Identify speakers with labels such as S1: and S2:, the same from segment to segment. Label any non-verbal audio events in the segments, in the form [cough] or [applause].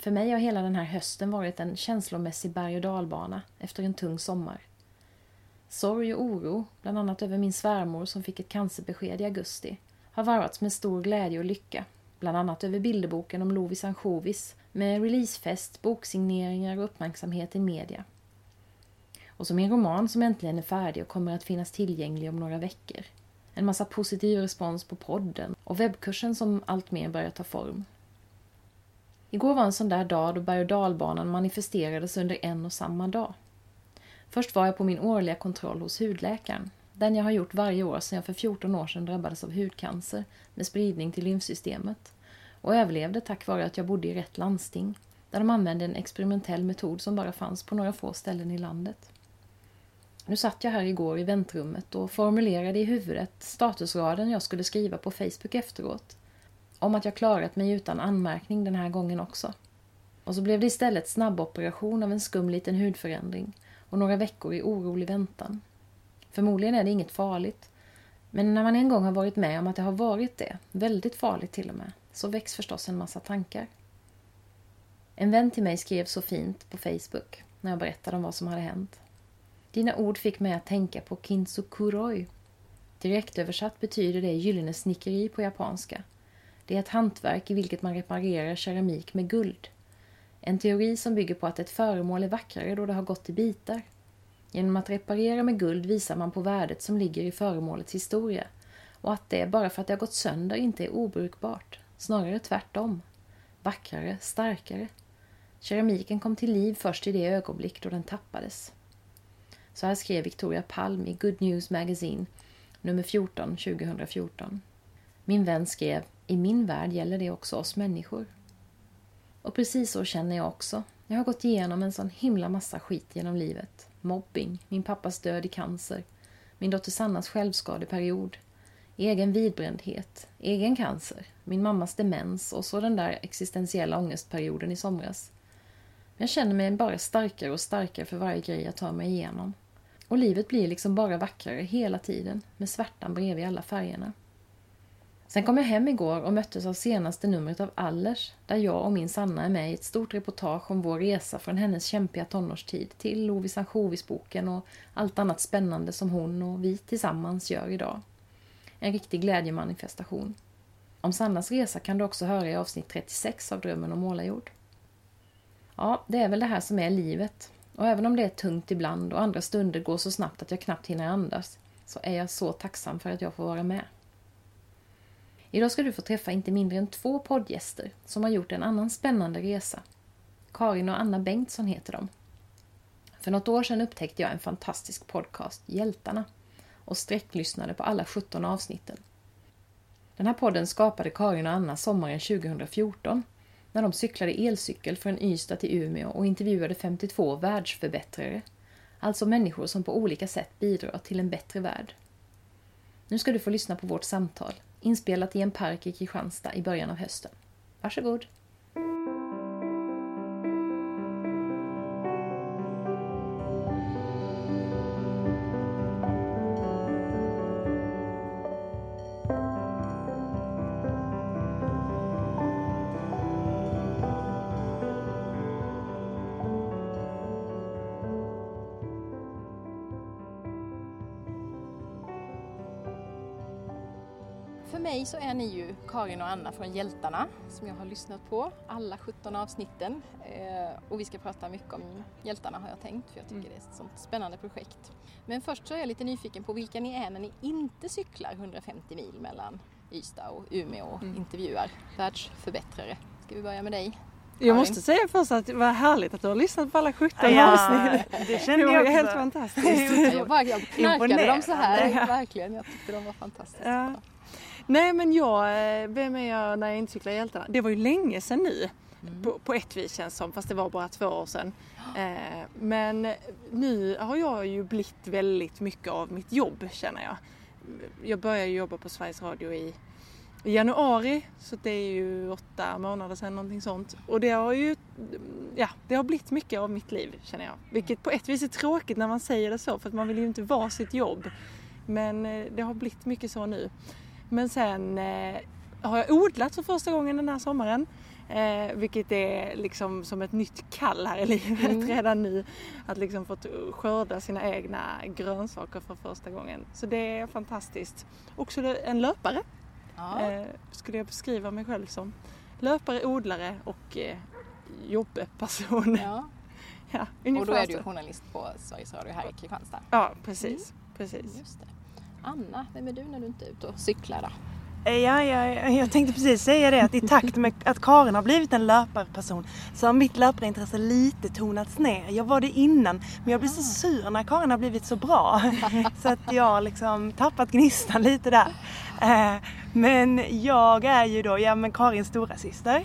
S1: För mig har hela den här hösten varit en känslomässig berg och dalbana efter en tung sommar. Sorg och oro, bland annat över min svärmor som fick ett cancerbesked i augusti, har varvats med stor glädje och lycka, bland annat över bilderboken om Lovis ansjovis med releasefest, boksigneringar och uppmärksamhet i media. Och så min roman som äntligen är färdig och kommer att finnas tillgänglig om några veckor. En massa positiv respons på podden och webbkursen som alltmer börjar ta form. Igår var en sån där dag då berg och dalbanan manifesterades under en och samma dag. Först var jag på min årliga kontroll hos hudläkaren. Den jag har gjort varje år sedan jag för 14 år sedan drabbades av hudcancer med spridning till lymfsystemet och överlevde tack vare att jag bodde i rätt landsting där de använde en experimentell metod som bara fanns på några få ställen i landet. Nu satt jag här igår i väntrummet och formulerade i huvudet statusraden jag skulle skriva på Facebook efteråt om att jag klarat mig utan anmärkning den här gången också. Och så blev det istället snabboperation av en skum liten hudförändring och några veckor i orolig väntan. Förmodligen är det inget farligt. Men när man en gång har varit med om att det har varit det, väldigt farligt till och med, så väcks förstås en massa tankar. En vän till mig skrev så fint på Facebook när jag berättade om vad som hade hänt. Dina ord fick mig att tänka på kintsukuroi. Direktöversatt betyder det gyllene snickeri på japanska det är ett hantverk i vilket man reparerar keramik med guld. En teori som bygger på att ett föremål är vackrare då det har gått i bitar. Genom att reparera med guld visar man på värdet som ligger i föremålets historia och att det, bara för att det har gått sönder, inte är obrukbart. Snarare tvärtom. Vackrare, starkare. Keramiken kom till liv först i det ögonblick då den tappades. Så här skrev Victoria Palm i Good News Magazine nummer 14 2014. Min vän skrev i min värld gäller det också oss människor. Och precis så känner jag också. Jag har gått igenom en sån himla massa skit genom livet. Mobbing, min pappas död i cancer, min dotter Sannas självskadeperiod, egen vidbrändhet, egen cancer, min mammas demens och så den där existentiella ångestperioden i somras. Men jag känner mig bara starkare och starkare för varje grej jag tar mig igenom. Och livet blir liksom bara vackrare hela tiden, med svärtan bredvid alla färgerna. Sen kom jag hem igår och möttes av senaste numret av Allers där jag och min Sanna är med i ett stort reportage om vår resa från hennes kämpiga tonårstid till Lovis Ansjovis-boken och allt annat spännande som hon och vi tillsammans gör idag. En riktig glädjemanifestation. Om Sannas resa kan du också höra i avsnitt 36 av Drömmen om målarjord. Ja, det är väl det här som är livet. Och även om det är tungt ibland och andra stunder går så snabbt att jag knappt hinner andas så är jag så tacksam för att jag får vara med. Idag ska du få träffa inte mindre än två poddgäster som har gjort en annan spännande resa. Karin och Anna Bengtsson heter de. För något år sedan upptäckte jag en fantastisk podcast, Hjältarna, och sträcklyssnade på alla 17 avsnitten. Den här podden skapade Karin och Anna sommaren 2014 när de cyklade elcykel från Ystad till Umeå och intervjuade 52 världsförbättrare, alltså människor som på olika sätt bidrar till en bättre värld. Nu ska du få lyssna på vårt samtal inspelat i en park i Kristianstad i början av hösten. Varsågod! Är ni ju Karin och Anna från Hjältarna som jag har lyssnat på, alla 17 avsnitten. Eh, och vi ska prata mycket om Hjältarna har jag tänkt, för jag tycker mm. det är ett sånt spännande projekt. Men först så är jag lite nyfiken på vilka ni är när ni inte cyklar 150 mil mellan Ystad och Umeå och mm. intervjuar världsförbättrare. Ska vi börja med dig?
S2: Jag måste säga först att det var härligt att du har lyssnat på alla 17 ja, avsnitt. Det kände [laughs] det var jag helt fantastiskt. [laughs]
S1: jag, bara, jag knarkade dem så här, verkligen. Jag tyckte de var fantastiska. Ja.
S2: Nej men jag, eh, vem är jag när jag inte cyklar hjältarna? Det var ju länge sedan nu. Mm. På, på, ett vis känns som, fast det var bara två år sedan. Eh, men nu har jag ju blivit väldigt mycket av mitt jobb känner jag. Jag började jobba på Sveriges Radio i, januari så det är ju åtta månader sedan någonting sånt. Och det har ju, ja det har blivit mycket av mitt liv känner jag. Vilket på ett vis är tråkigt när man säger det så för man vill ju inte vara sitt jobb. Men eh, det har blivit mycket så nu. Men sen eh, har jag odlat för första gången den här sommaren. Eh, vilket är liksom som ett nytt kall här i livet mm. [laughs] redan nu. Att liksom få skörda sina egna grönsaker för första gången. Så det är fantastiskt. Också en löpare ja. eh, skulle jag beskriva mig själv som. Löpare, odlare och eh, jobbperson. Ja. [laughs]
S3: ja, och då är du journalist på Sveriges Radio här i Kristianstad.
S2: Ja, precis. Mm. precis.
S3: Just det. Anna, vem är du när du inte är ute och cyklar då?
S4: Eh, ja, ja, jag tänkte precis säga det att i takt med att Karin har blivit en löparperson så har mitt löparintresse lite tonats ner. Jag var det innan men jag blir så sur när Karin har blivit så bra. [laughs] Så att jag liksom tappat gnistan lite där. Eh, men jag är ju då, ja men Karins stora syster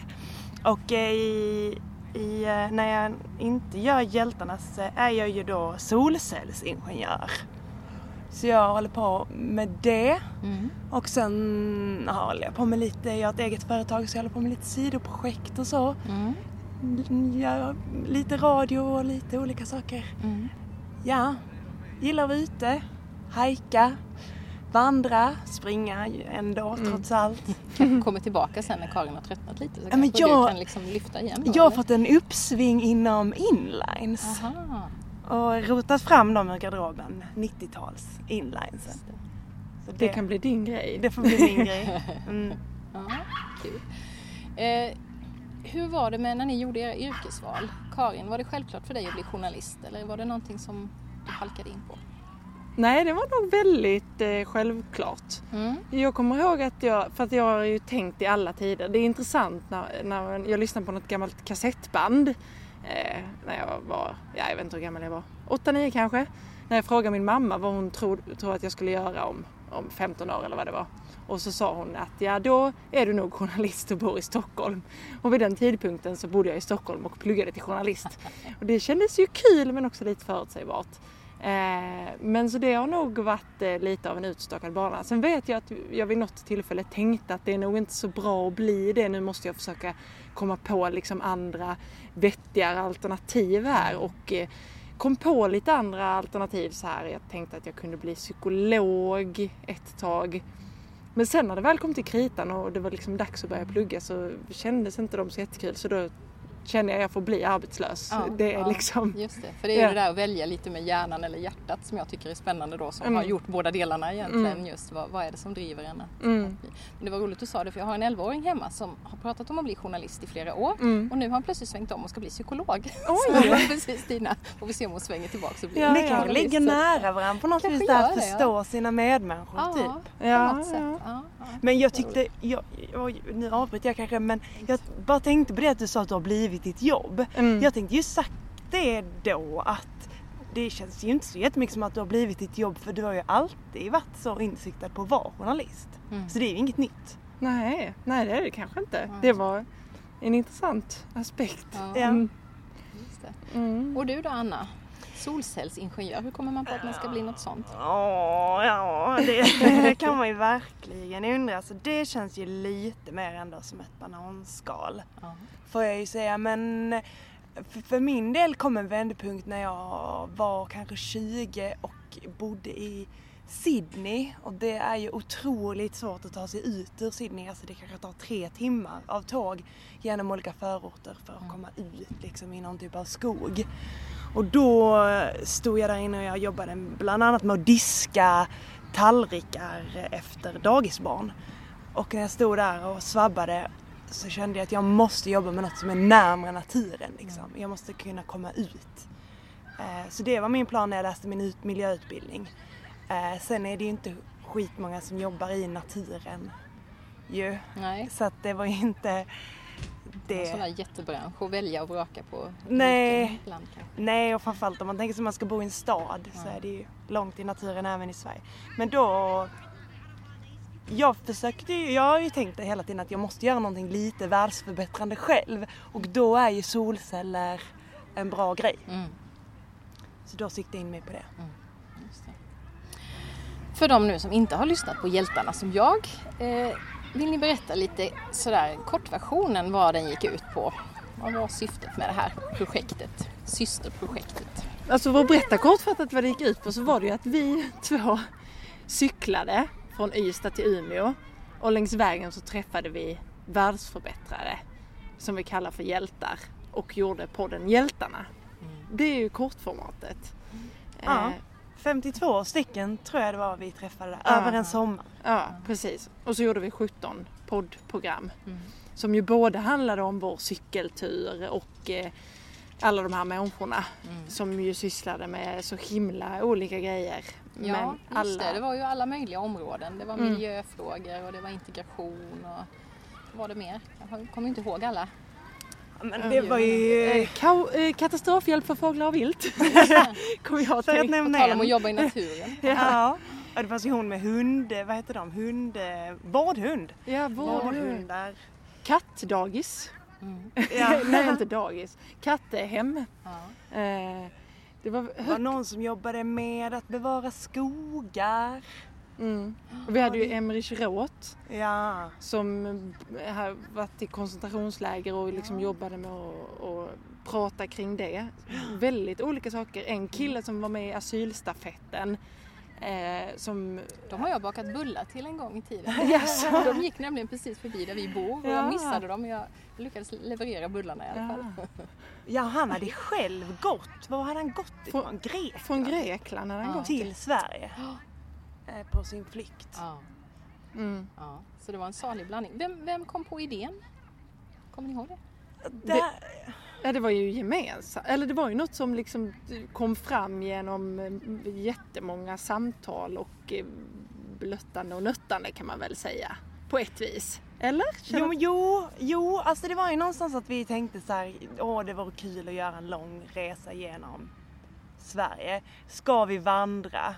S4: och eh, i, i, när jag inte gör Hjältarnas är jag ju då solcellsingenjör. Så jag håller på med det. Mm. Och sen håller jag på med lite, jag har ett eget företag så jag håller på med lite sidoprojekt och så. Mm. Gör lite radio och lite olika saker. Mm. Ja, gillar att vara ute, hajka, vandra, springa ändå mm. trots allt.
S3: Kanske kommer tillbaka sen när Karin har tröttnat lite så ja, kanske jag, du kan liksom lyfta igen
S4: då, Jag har fått en uppsving inom inlines. Aha och rotat fram dem ur garderoben, 90-tals inlinesen.
S2: Så det, det, kan bli din grej.
S4: Det får bli min grej. [laughs] Mm.
S3: Ja, kul. Eh, hur var det med när ni gjorde era yrkesval? Karin, var det självklart för dig att bli journalist eller var det någonting som du halkade in på?
S2: Nej, det var nog väldigt eh, självklart. Mm. Jag kommer ihåg att jag, för att jag har ju tänkt i alla tider, det är intressant när, när jag lyssnar på något gammalt kassettband eh, när jag var, ja, jag vet inte hur gammal jag var, 8-9 kanske. När jag frågade min mamma vad hon trodde tro att jag skulle göra om, om 15 år eller vad det var. Och så sa hon att ja då är du nog journalist och bor i Stockholm. Och vid den tidpunkten så bodde jag i Stockholm och pluggade till journalist. Och det kändes ju kul men också lite förutsägbart. Eh, men så det har nog varit eh, lite av en utstakad bana. Sen vet jag att jag vid något tillfälle tänkte att det är nog inte så bra att bli det. Nu måste jag försöka komma på liksom andra vettigare alternativ här och eh, kom på lite andra alternativ så här. Jag tänkte att jag kunde bli psykolog ett tag. Men sen när det väl kom till kritan och det var liksom dags att börja plugga så kändes inte de så jättekul så då känner jag att jag får bli arbetslös. Ja, det är ja, liksom...
S3: Just det, för det är ja. det där att välja lite med hjärnan eller hjärtat som jag tycker är spännande då som mm. har gjort båda delarna egentligen. Mm. Just vad, vad, är det som driver en att, mm. Men det var roligt att du sa det för jag har en 11-åring hemma som har pratat om att bli journalist i flera år mm. och nu har han plötsligt svängt om och ska bli psykolog. [laughs] var precis dina. Och vi ser om hon svänger tillbaka och blir
S4: ja, Det kanske ligger nära varandra på något vis där att förstå sina medmänniskor ja, typ.
S3: Ja, ja.
S4: Men jag tyckte, jag, nu avbryter jag kanske men jag bara tänkte på det att du sa att du har blivit ditt jobb. Mm. Jag tänkte ju sagt det då att det känns ju inte så jättemycket som att du har blivit ditt jobb för du har ju alltid varit så insiktad på att vara journalist. Mm. Så det är ju inget nytt.
S2: Nej, nej det är det kanske inte. Mm. Det var en intressant aspekt. Ja. Mm.
S3: Mm. Och du då Anna? Solcellsingenjör. Hur kommer man på att man ska bli något sånt?
S4: Oh, ja, det, kan man ju verkligen undra. Alltså, det känns ju lite mer ändå som ett bananskal. Uh. Får jag ju säga. Men för, för min del kom en vändpunkt när jag var kanske 20 och bodde i Sydney och det är ju otroligt svårt att ta sig ut ur Sydney. Alltså det kanske tar tre timmar av tåg genom olika förorter för att mm. komma ut liksom i någon typ av skog. Och då stod jag där inne och jag jobbade bland annat med att diska tallrikar efter dagisbarn. Och när jag stod där och svabbade så kände jag att jag måste jobba med något som är närmare naturen. Liksom. Jag måste kunna komma ut. Eh, så det var min plan när jag läste min miljöutbildning. Eh, sen är det ju inte skitmånga som jobbar i naturen ju. Nej. Så att det var ju inte
S3: det... En sån där jättebransch att välja och vraka på.
S4: Nej, land, nej och framförallt om man tänker sig att man ska bo i en stad ja. så är det ju långt i naturen även i Sverige. Men då jag försökte ju, jag har ju tänkt hela tiden att jag måste göra någonting lite världsförbättrande själv och då är ju solceller en bra grej. Mm. Så då siktade jag in mig på det. Mm. det.
S3: För de nu som inte har lyssnat på Hjältarna som jag, eh, vill ni berätta lite sådär kortversionen vad den gick ut på? Vad var syftet med det här projektet, systerprojektet?
S2: Alltså för att berätta kortfattat vad det gick ut på så var det ju att vi [laughs] två cyklade från Ystad till Umeå och längs vägen så träffade vi världsförbättrare som vi kallar för hjältar och gjorde podden Hjältarna. Mm. Det är ju kortformatet.
S4: Ja, 52 eh, stycken tror jag det var vi träffade där, ja. över en sommar.
S2: Ja, precis. Och så gjorde vi 17 poddprogram mm. som ju både handlade om vår cykeltur och eh, alla de här människorna mm. som ju sysslade med så himla olika grejer.
S3: Ja, Men alla... just det. Det var ju alla möjliga områden. Det var mm. miljöfrågor och det var integration och vad var det mer? Jag kommer inte ihåg alla.
S4: Men det var ju...
S2: Eh, ka eh, katastrofhjälp för fåglar och vilt. [laughs] Kommer jag att
S3: tänka. På tal om att jobba i naturen. [laughs]
S4: ja. ja, det fanns ju hon med hund, vad heter de, hund, vårdhund.
S2: Ja, vårdhundar. Kattdagis. Mm. [laughs] Ja. Nej, inte dagis. Kattehem. Ja.
S4: Eh, det var, det var någon som jobbade med att bevara skogar.
S2: Mm. Och vi hade ju Emmerich Roth ja. som har varit i koncentrationsläger och liksom ja. jobbade med att prata kring det. Väldigt olika saker. En kille som var med i asylstafetten
S3: Eh, som... De har jag bakat bullar till en gång i tiden. [laughs] Yes. De gick nämligen precis förbi där vi bor och ja. jag missade dem jag lyckades leverera bullarna i alla ja. fall.
S4: Ja, han hade själv gått. Var hade han gått ifrån? Grekland?
S2: Från Grekland hade han ja. gått.
S4: Till Sverige. Eh, på sin flykt. Ja.
S3: Mm. ja. Så det var en salig blandning. Vem, vem kom på idén? Kommer ni ihåg det?
S2: det Ja det var ju gemensamt, eller det var ju något som liksom kom fram genom eh, jättemånga samtal och eh, blöttande och nöttande kan man väl säga. På ett vis. Eller?
S4: Jo, jo, jo, alltså det var ju någonstans att vi tänkte så här, åh det vore kul att göra en lång resa genom Sverige. Ska vi vandra?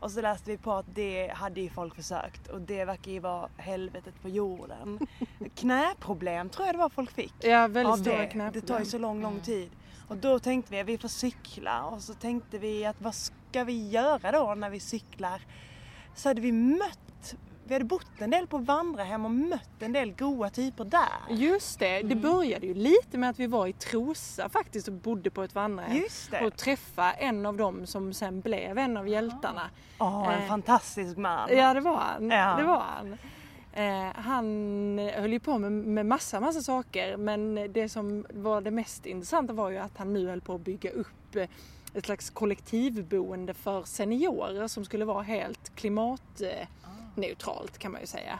S4: Och så läste vi på att det hade ju folk försökt och det verkar ju vara helvetet på jorden. [laughs] knäproblem tror jag det var folk fick.
S2: Ja, väldigt stora knäproblem.
S4: Det tar ju så lång, lång tid. Och då tänkte vi att vi får cykla och så tänkte vi att vad ska vi göra då när vi cyklar? Så hade vi mött vi hade bott en del på vandrarhem och mött en del goa typer där.
S2: Just det, det mm. började ju lite med att vi var i Trosa faktiskt och bodde på ett vandrarhem. Och träffade en av dem som sen blev en av hjältarna.
S4: Åh, oh, en eh, fantastisk man.
S2: Ja, det var han. Ja. Det var han. Eh, han höll ju på med, med massa, massa saker men det som var det mest intressanta var ju att han nu höll på att bygga upp ett slags kollektivboende för seniorer som skulle vara helt klimat eh, neutralt kan man ju säga.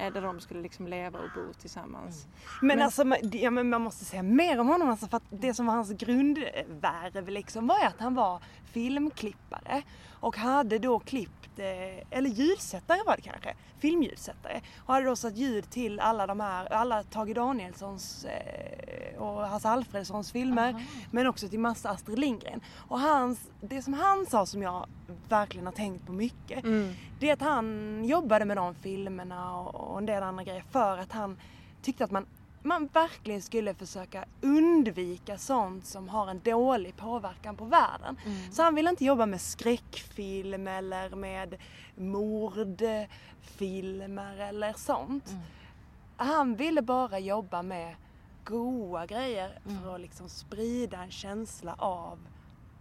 S2: Eh, där de skulle liksom leva och bo tillsammans. Mm.
S4: Men, men alltså ja, men man måste säga mer om honom alltså för att det som var hans grundvärv liksom var att han var filmklippare och hade då klippt, eh, eller ljudsättare var det kanske, filmljudsättare. Och hade då satt ljud till alla de här, alla Tage Danielssons eh, och Hasse Alfredsons filmer. Aha. Men också till massa Astrid Lindgren. Och hans, det som han sa som jag verkligen har tänkt på mycket. Mm. Det är att han jobbade med de filmerna och en del andra grejer för att han tyckte att man man verkligen skulle försöka undvika sånt som har en dålig påverkan på världen. Mm. Så han ville inte jobba med skräckfilm eller med mordfilmer eller sånt. Mm. Han ville bara jobba med goa grejer mm. för att liksom sprida en känsla av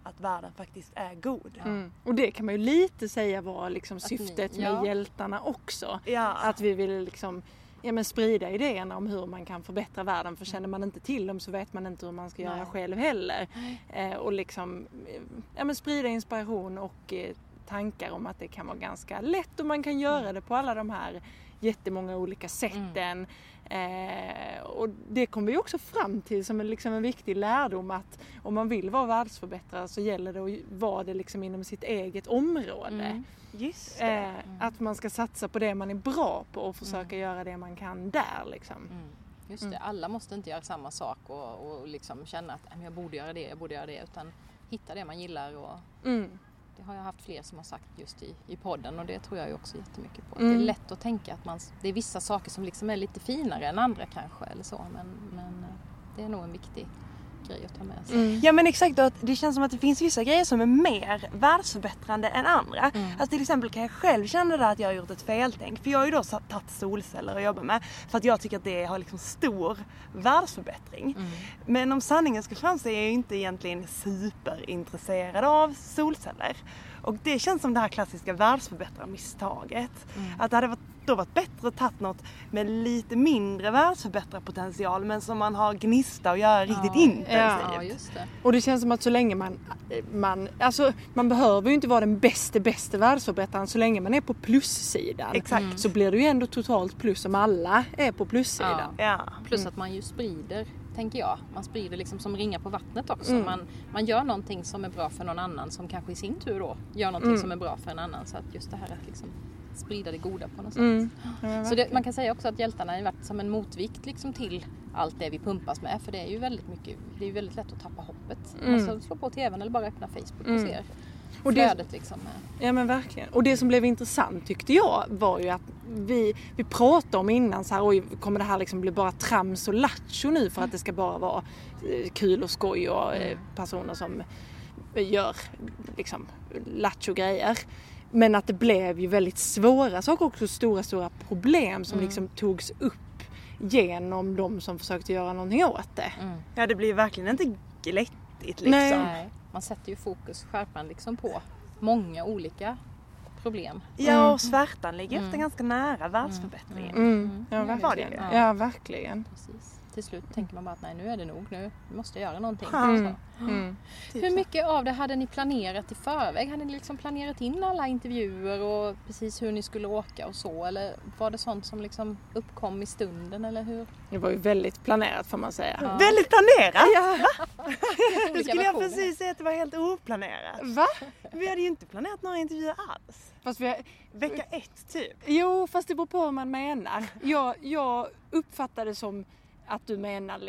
S4: att världen faktiskt är god. Mm.
S2: Och det kan man ju lite säga var liksom syftet ni, ja. med hjältarna också. Ja. Att vi vill liksom ja, men sprida idéerna om hur man kan förbättra världen för känner man inte till dem så vet man inte hur man ska Nej. göra själv heller. Eh, och liksom ja, men sprida inspiration och eh, tankar om att det kan vara ganska lätt och man kan göra mm. det på alla de här jättemånga olika sätten. Mm. Eh, och det kom vi också fram till som en, liksom en viktig lärdom att om man vill vara världsförbättrare så gäller det att vara det liksom inom sitt eget område. Mm.
S4: Just eh,
S2: mm. Att man ska satsa på det man är bra på och försöka mm. göra det man kan där. Liksom. Mm.
S3: Just det, mm. alla måste inte göra samma sak och, och liksom känna att jag borde göra det, jag borde göra det utan hitta det man gillar och det har jag haft fler som har sagt just i, i podden och det tror jag ju också jättemycket på. Mm. Det är mm. lätt att tänka att man, det är vissa saker som liksom är lite finare än andra kanske eller så men, men eh, det är nog en viktig grej att ta med sig.
S4: Mm. Ja men exakt, och det känns som att det finns vissa grejer som är mer världsförbättrande än andra. Mm. Alltså till exempel kan jag själv känna det att jag har gjort ett feltänk. För jag har ju då tagit solceller och jobbar med för att jag tycker att det har liksom stor världsförbättring. Mm. Men om sanningen ska fram så är jag inte egentligen superintresserad av solceller. Och det känns som det här klassiska världsförbättrarmisstaget. Mm. Att det hade varit, då varit bättre att ta något med lite mindre världsförbättrarpotential men som man har gnista och göra riktigt ja. intensivt. Ja,
S2: just det. Och det känns som att så länge man, man, alltså man behöver ju inte vara den bästa, bästa världsförbättraren så länge man är på plussidan. Exakt. Mm. Så blir det ju ändå totalt plus om alla är på plussidan.
S3: Ja. ja. Plus att man ju sprider tänker jag. Man sprider liksom som ringar på vattnet också. Mm. Man, man gör någonting som är bra för någon annan som kanske i sin tur då gör någonting mm. som är bra för en annan. Så att just det här att liksom sprida det goda på något sätt. Mm. Ja, så det, man kan säga också att hjältarna har varit som en motvikt liksom till allt det vi pumpas med. För det är ju väldigt mycket, det är väldigt lätt att tappa hoppet. Mm. Alltså slå på tvn eller bara öppna Facebook och mm. se och flödet liksom.
S2: Ja men verkligen. Och det som blev intressant tyckte jag var ju att vi, vi pratade om innan så här, oj kommer det här liksom bli bara trams och lattjo nu för att det ska bara vara eh, kul och skoj och eh, mm. personer som gör liksom lattjo grejer. Men att det blev ju väldigt svåra saker också, stora stora problem som mm. liksom togs upp genom de som försökte göra någonting åt det.
S4: Mm. Ja det blir verkligen inte glättigt liksom. Nej
S3: man sätter ju fokus, skärpan liksom på många olika problem.
S4: Ja och mm. svärtan ligger mm. ofta ganska nära världsförbättringen.
S2: Mm. mm. Ja, verkligen. Ja. ja, verkligen.
S3: Precis till slut tänker man bara att nej nu är det nog, nu måste jag göra någonting. Mm. Mm. Hur mycket av det hade ni planerat i förväg? Hade ni liksom planerat in alla intervjuer och precis hur ni skulle åka och så? Eller var det sånt som liksom uppkom i stunden eller hur?
S2: Det var ju väldigt planerat får man säga.
S4: Ja. Väldigt planerat? Ja. det [laughs] skulle jag precis säga att det var helt oplanerat.
S2: Va?
S4: Vi hade ju inte planerat några intervjuer alls. Fast vi har... Vecka ett typ.
S2: Jo, fast det beror på vad man menar. Jag, jag uppfattar det som att du menar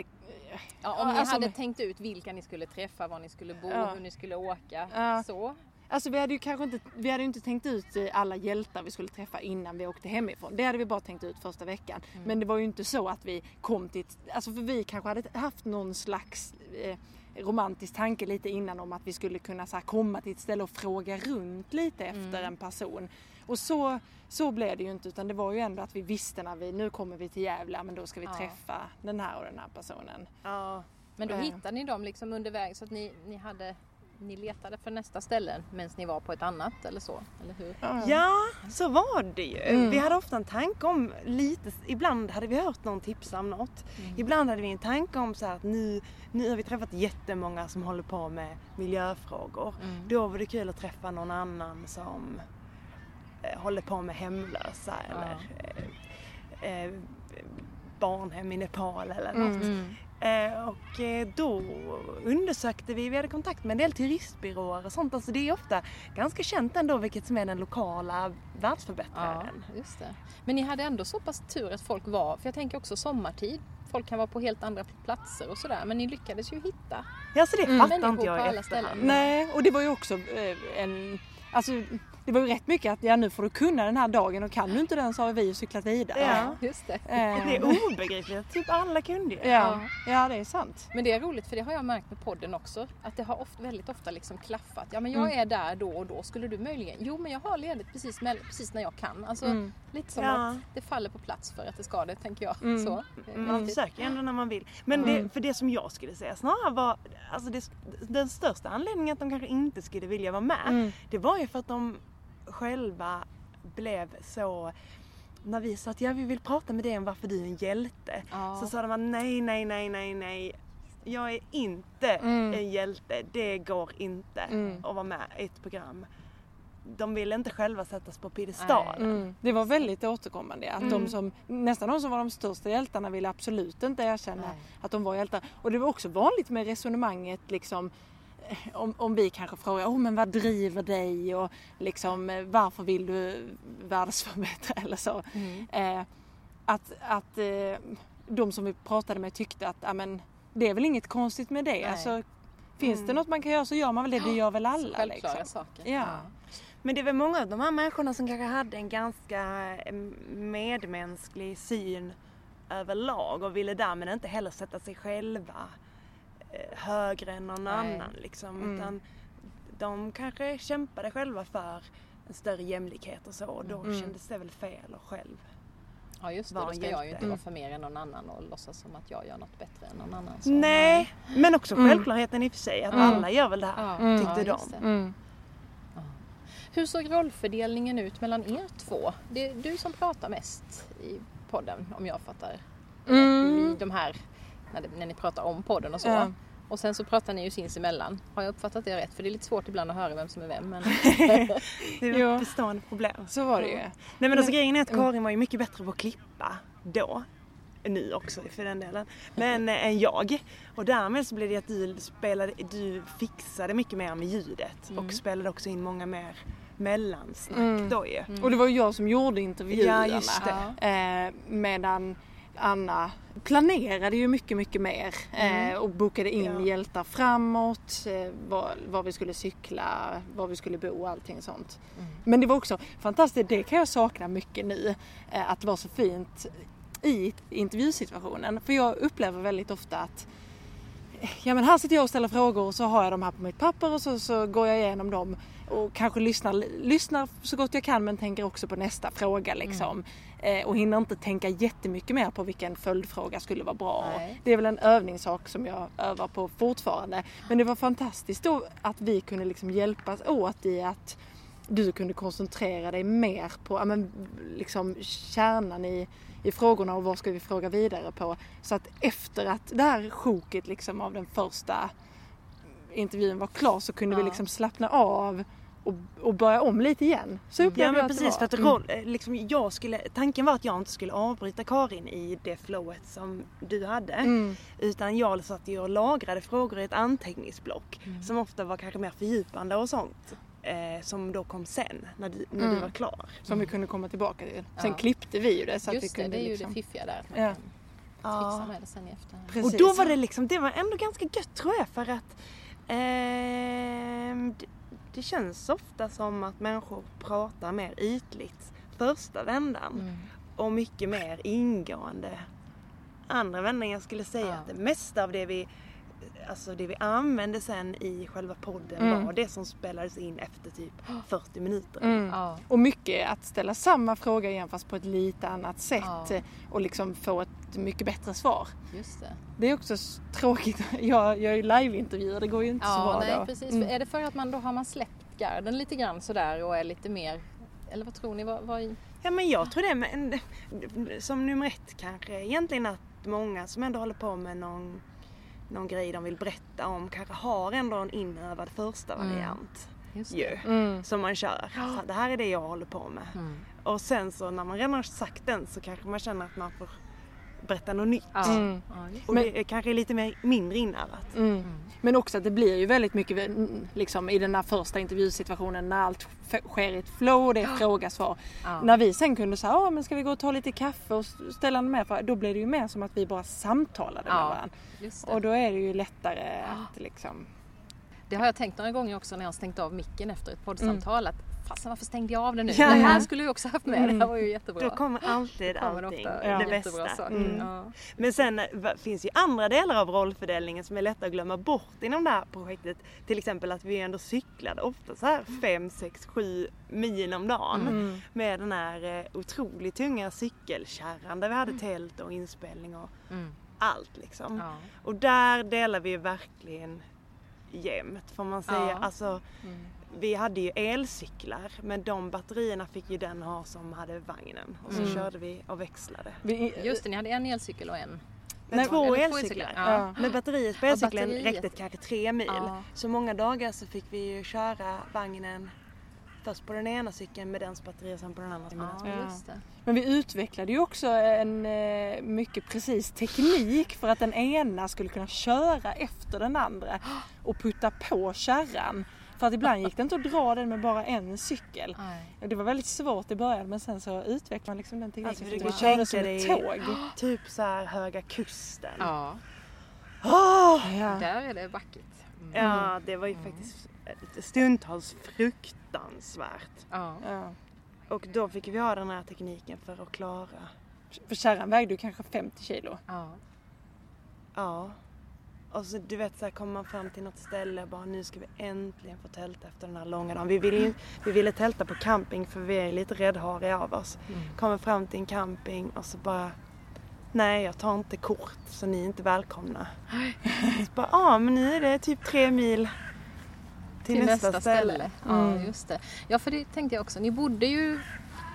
S3: Ja, om ni alltså, hade tänkt ut vilka ni skulle träffa, var ni skulle bo, ja. hur ni skulle åka. Ja. Så.
S2: Alltså vi hade ju kanske inte, vi hade inte tänkt ut eh, alla hjältar vi skulle träffa innan vi åkte hemifrån. Det hade vi bara tänkt ut första veckan. Mm. Men det var ju inte så att vi kom till, alltså för vi kanske hade haft någon slags eh, romantisk tanke lite innan om att vi skulle kunna så här, komma till ett ställe och fråga runt lite efter mm. en person. Och så, så blev det ju inte utan det var ju ändå att vi visste när vi, nu kommer vi till Gävle, men då ska vi ja. träffa den här och den här personen.
S3: Ja. Men då äh. hittade ni dem liksom under vägen så att ni, ni hade ni letade för nästa ställe medan ni var på ett annat eller så? Eller hur?
S4: Ja, så var det ju. Mm. Vi hade ofta en tanke om lite, ibland hade vi hört någon tipsa om något. Mm. Ibland hade vi en tanke om så att nu, nu har vi träffat jättemånga som håller på med miljöfrågor. Mm. Då var det kul att träffa någon annan som eh, håller på med hemlösa eller eh, eh, barnhem i Nepal eller något. Mm. mm. Eh, och eh, då undersökte vi, vi hade kontakt med en del turistbyråer och sånt. Alltså det är ofta ganska känt ändå vilket som är den lokala världsförbättraren.
S3: Ja, just det. Men ni hade ändå så pass tur att folk var, för jag tänker också sommartid, folk kan vara på helt andra platser och sådär. Men ni lyckades ju hitta
S4: Ja, så det mm. fattar inte jag i
S2: efterhand. Nej, och det var ju också eh, en, alltså det var ju rätt mycket att ja nu får du kunna den här dagen och kan du inte den så har vi cyklat vidare.
S3: Ja, just det.
S4: Eh. Det är obegripligt, typ alla kunde ju.
S2: Ja. ja, det är sant.
S3: Men det är roligt för det har jag märkt med podden också. Att det har ofta, väldigt ofta liksom klaffat. Ja men jag mm. är där då och då, skulle du möjligen? Jo men jag har ledigt precis, precis när jag kan. Alltså mm. lite som ja. att det faller på plats för att det ska det, tänker jag. Mm. Så,
S4: man försöker ändå när man vill. Men det, mm. för det som jag skulle säga snarare var, alltså det, den största anledningen att de kanske inte skulle vilja vara med, mm. det var ju för att de själva blev så när vi sa att ja, vi vill prata med dig om varför du är en hjälte. Ja. Så sa de nej, nej, nej, nej, nej. Jag är inte mm. en hjälte. Det går inte mm. att vara med i ett program. De vill inte själva sättas på piedestal.
S2: Mm. Det var väldigt återkommande. Att de mm. som, nästan de som var de största hjältarna ville absolut inte erkänna nej. att de var hjältar. Och det var också vanligt med resonemanget liksom [laughs] om, om vi kanske frågar, oh, men vad driver dig och liksom eh, varför vill du världsförbättra [laughs] eller så. Mm. Eh, att att eh, de som vi pratade med tyckte att, ja men det är väl inget konstigt med det. Alltså, Finns mm. det något man kan göra så gör man väl det. Det gör väl alla.
S3: Självklara liksom. saker.
S2: Ja.
S4: Men det är väl många av de här människorna som kanske hade en ganska eh, medmänsklig syn överlag och ville därmed inte heller sätta sig själva eh, högre än någon Nej. annan liksom. Mm. Utan de kanske kämpade själva för en större jämlikhet och så och då mm. kändes det väl fel och själv
S3: Ja just det, då ska jag ju inte vara för mer än någon annan och låtsas som att jag gör något bättre än någon annan. Så.
S4: Nej, men också mm. självklarheten i och för sig att mm. alla gör väl det här, mm. tyckte ja, de. Mm.
S3: Hur såg rollfördelningen ut mellan er två? Det är du som pratar mest i podden om jag fattar mm. i de här, när, det, när ni pratar om podden och så. Ja. Och sen så pratar ni ju sinsemellan. Har jag uppfattat det rätt? För det är lite svårt ibland att höra vem som är vem. Men... [laughs]
S4: det är ett bestående problem.
S2: Så var det ju.
S4: Nej men alltså grejen är att Karin var ju mycket bättre på att klippa då. Nu också för den delen. Men äh, än jag. Och därmed så blev det att du spelade, du fixade mycket mer med ljudet. Mm. Och spelade också in många mer mellansnack mm. då ju.
S2: Mm. Och det var ju jag som gjorde intervjuerna. Ja, just det. Eh, medan Anna planerade ju mycket, mycket mer mm. eh, och bokade in ja. hjältar framåt, eh, var, var, vi skulle cykla, var vi skulle bo och allting sånt. Mm. Men det var också fantastiskt, det kan jag sakna mycket nu, eh, att det var så fint i intervjusituationen. För jag upplever väldigt ofta att ja men här sitter jag och ställer frågor och så har jag dem här på mitt papper och så, så går jag igenom dem och kanske lyssnar, lyssnar så gott jag kan men tänker också på nästa fråga liksom. Eh, och hinner inte tänka jättemycket mer på vilken följdfråga skulle vara bra. Det är väl en övningssak som jag övar på fortfarande. Men det var fantastiskt då att vi kunde liksom hjälpas åt i att du kunde koncentrera dig mer på ja, men, liksom, kärnan i, i frågorna och vad ska vi fråga vidare på. Så att efter att det här sjoket liksom av den första intervjun var klar så kunde ja. vi liksom slappna av och, och börja om lite igen. Så upplevde ja, men
S4: jag att precis, det var. för att mm. liksom, jag skulle, tanken var att jag inte skulle avbryta Karin i det flowet som du hade. Mm. Utan jag satt ju och lagrade frågor i ett anteckningsblock mm. som ofta var kanske mer fördjupande och sånt. Eh, som då kom sen när, du, när mm. du var klar.
S2: Som vi kunde komma tillbaka till. Sen ja. klippte vi ju det. Så
S3: Just
S2: att vi kunde
S3: det, det är
S2: liksom...
S3: ju det fiffiga där. Ja. Ja. med det sen i efterhand.
S4: Och då var det liksom, det var ändå ganska gött tror jag för att eh, det känns ofta som att människor pratar mer ytligt första vändan mm. och mycket mer ingående andra vändan. Jag skulle säga ja. att det mesta av det vi alltså det vi använde sen i själva podden mm. var det som spelades in efter typ [gasps] 40 minuter.
S2: Mm. Ja. Och mycket att ställa samma fråga igen fast på ett lite annat sätt ja. och liksom få ett mycket bättre svar.
S3: Just det.
S2: det är också tråkigt, [laughs] jag gör ju liveintervjuer, det går ju inte ja, så bra
S3: nej, då. Precis. Mm. Är det för att man då har man släppt garden lite grann sådär och är lite mer, eller vad tror ni? Vad, vad...
S4: Ja men jag tror det, men, som nummer ett kanske egentligen att många som ändå håller på med någon någon grej de vill berätta om kanske har ändå en inövad första mm. variant. Ju, mm. Som man kör. Så det här är det jag håller på med. Mm. Och sen så när man redan har sagt den så kanske man känner att man får berätta något nytt. Mm. Och det är kanske lite mer, mindre inövat.
S2: Mm. mm. Men också att det blir ju väldigt mycket liksom, i den här första intervjusituationen när allt sker i ett flow, det är fråga svar. Ja. När vi sen kunde säga, ja men ska vi gå och ta lite kaffe och ställa något mer för Då blir det ju mer som att vi bara samtalade ja. med varandra. Och då är det ju lättare att liksom
S3: det har jag tänkt några gånger också när jag har stängt av micken efter ett poddsamtal. Mm. Att fasen varför stängde jag av det nu? Ja, det här skulle jag också haft med. Mm. Det här var ju jättebra.
S4: Då kommer alltid kommer allting. Ja. Det bästa. Mm. Ja. Men sen eh, finns ju andra delar av rollfördelningen som är lätta att glömma bort inom det här projektet. Till exempel att vi ändå cyklade ofta så här 5, 6, 7 mil om dagen. Mm. Med den här eh, otroligt tunga cykelkärran där vi hade tält och inspelning och mm. allt liksom. Ja. Och där delar vi verkligen jämnt får man säga. Ja. Alltså, mm. Vi hade ju elcyklar men de batterierna fick ju den ha som hade vagnen och så mm. körde vi och växlade.
S3: Just det, ni hade en elcykel och en
S4: Nej, två elcyklar. Ja. Men batteriet på elcykeln räckte kanske tre mil. Ja. Så många dagar så fick vi ju köra vagnen först på den ena cykeln med dens batteri och sen på den andra
S3: ja, ja.
S2: Men vi utvecklade ju också en eh, mycket precis teknik för att den ena skulle kunna köra efter den andra och putta på kärran. För att ibland gick det inte att dra den med bara en cykel. Nej. Det var väldigt svårt i början men sen så utvecklade man liksom den tekniken. Alltså,
S4: du körde som ett tåg. [gasps] Typ så här Höga Kusten.
S3: Ja. Oh! ja. Där är det vackert.
S4: Mm. Ja, det var ju faktiskt stundtals fruktansvärt.
S3: Ja. ja.
S4: Och då fick vi ha den här tekniken för att klara.
S2: För kärran vägde ju kanske 50 kilo.
S3: Ja.
S4: Ja. Och så du vet så här kommer man fram till något ställe och bara nu ska vi äntligen få tälta efter den här långa dagen. Vi ville, ju, vi ville tälta på camping för vi är lite räddhariga av oss. Mm. Kommer fram till en camping och så bara Nej jag tar inte kort så ni är inte välkomna. så bara, ja men nu är det typ tre mil till, till nästa, nästa, ställe. ställe.
S3: Mm. Ja just det. Ja för det tänkte jag också. Ni bodde ju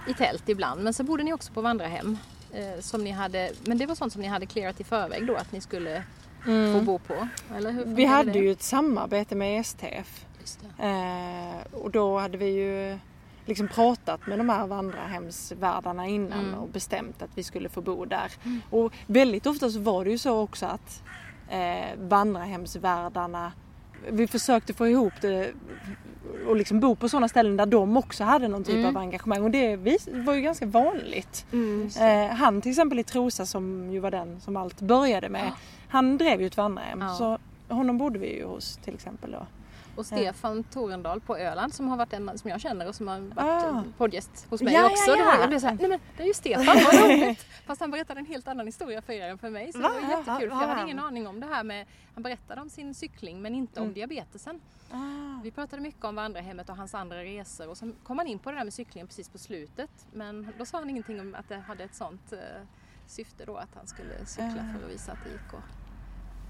S3: i tält ibland men så bodde ni också på vandrarhem. Eh, som ni hade, men det var sånt som ni hade clearat i förväg då att ni skulle mm. få bo på? Eller hur
S2: vi hade det? ju ett samarbete med STF. Eh, och då hade vi ju liksom pratat med de här vandrarhemsvärdarna innan mm. och bestämt att vi skulle få bo där. Mm. Och väldigt ofta så var det ju så också att eh, vandrarhemsvärdarna vi försökte få ihop det och liksom bo på sådana ställen där de också hade någon typ mm. av engagemang och det var ju ganska vanligt. Mm, eh, han till exempel i Trosa som ju var den som allt började med, ja. Han drev ju ett vandrarhem ja. så honom bodde vi ju hos till exempel då.
S3: Och Stefan Torendal på Öland som har varit en som jag känner och som har varit ah. poddgäst hos mig ja, också. Ja, ja. jag blev såhär, nej men det är ju Stefan, vad roligt! [laughs] Fast han berättade en helt annan historia för er än för mig. Så Va? det var jättekul för jag hade ingen aning om det här med, han berättade om sin cykling men inte mm. om diabetesen. Ah. Vi pratade mycket om vandrarhemmet och hans andra resor och så kom han in på det där med cyklingen precis på slutet. Men då sa han ingenting om att det hade ett sånt uh, syfte då att han skulle cykla ah. för att visa att det gick. Och,